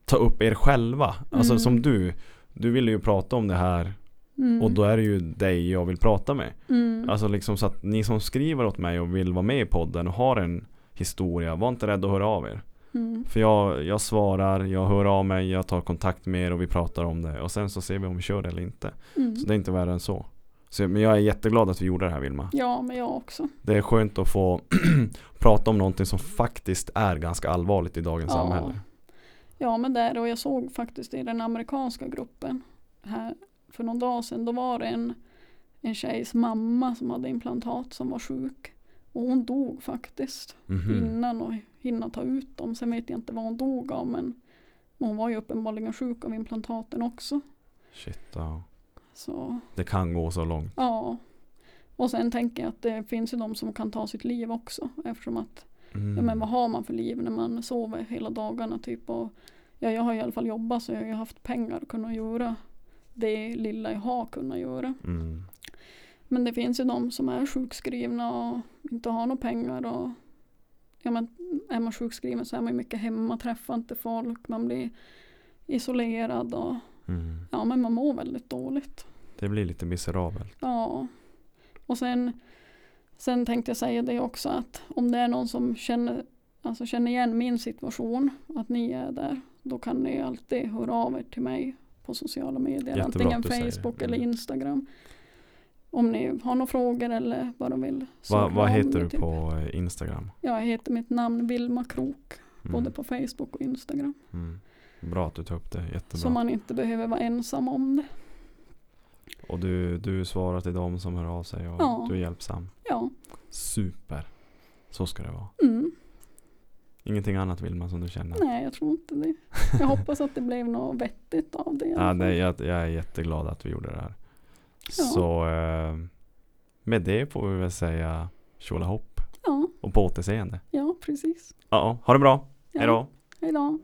ta upp er själva. Alltså Mm. som du, du ville ju prata om det här Mm. och då är det ju dig jag vill prata med. mm. Alltså liksom så att ni som skriver åt mig och vill vara med i podden och har en historia, var inte rädda att höra av er. mm. För jag, jag svarar, jag hör av mig, jag tar kontakt med er och vi pratar om det. Och sen så ser vi om vi kör det eller inte. Mm. Så det är inte värre än så. så men jag är jätteglad att vi gjorde det här Vilma. Ja, men jag också. Det är skönt att få <clears throat> prata om någonting som faktiskt är ganska allvarligt i dagens Ja. samhälle. Ja, men där och jag såg faktiskt i den amerikanska gruppen här för någon dag sedan. Då var det en, en tjejs mamma som hade implantat som var sjuk. Och hon dog faktiskt Mhm. innan och hinna ta ut dem. Sen vet jag inte vad hon dog av men hon var ju uppenbarligen sjuk av implantaten också. Shit, ja. Så Det kan gå så långt. ja. Och sen tänker jag att det finns ju de som kan ta sitt liv också. Eftersom att, Mm. ja men vad har man för liv när man sover hela dagarna typ. Och, ja jag har i alla fall jobbat så jag har haft pengar att kunna göra det lilla jag har kunnat göra. Mm. Men det finns ju de som är sjukskrivna och inte har några pengar. Och, ja, men är man sjukskriven så är man ju mycket hemma, träffar inte folk, man blir isolerad och Mm. ja, men man mår väldigt dåligt. Det blir lite miserabelt. Ja. Och sen, sen tänkte jag säga det också att om det är någon som känner alltså, känner igen min situation, att ni är där, då kan ni alltid höra av er till mig på sociala medier. Jättebra antingen. Facebook Mm. eller Instagram. Om ni har några frågor eller bara vill svara Va, vad heter du typ. på eh, Instagram? Jag heter mitt namn Vilma Krok, Mm. både på Facebook och Instagram. Mm. Bra att du tar upp det, jättebra. Så man inte behöver vara ensam om det. Och du, du svarar till dem som hör av sig och Ja. du är hjälpsam. Ja. Super. Så ska det vara. Mm. Ingenting annat Vilma som du känner? Nej, jag tror inte det. Jag hoppas att det blev något vettigt av det. <laughs> Ja, nej, jag, jag är jätteglad att vi gjorde det här. Ja. Så eh, med det får vi väl säga tjolahopp Ja, och på återseende. ja precis. Ja, ha det bra. Ja. Hej då. Hej då.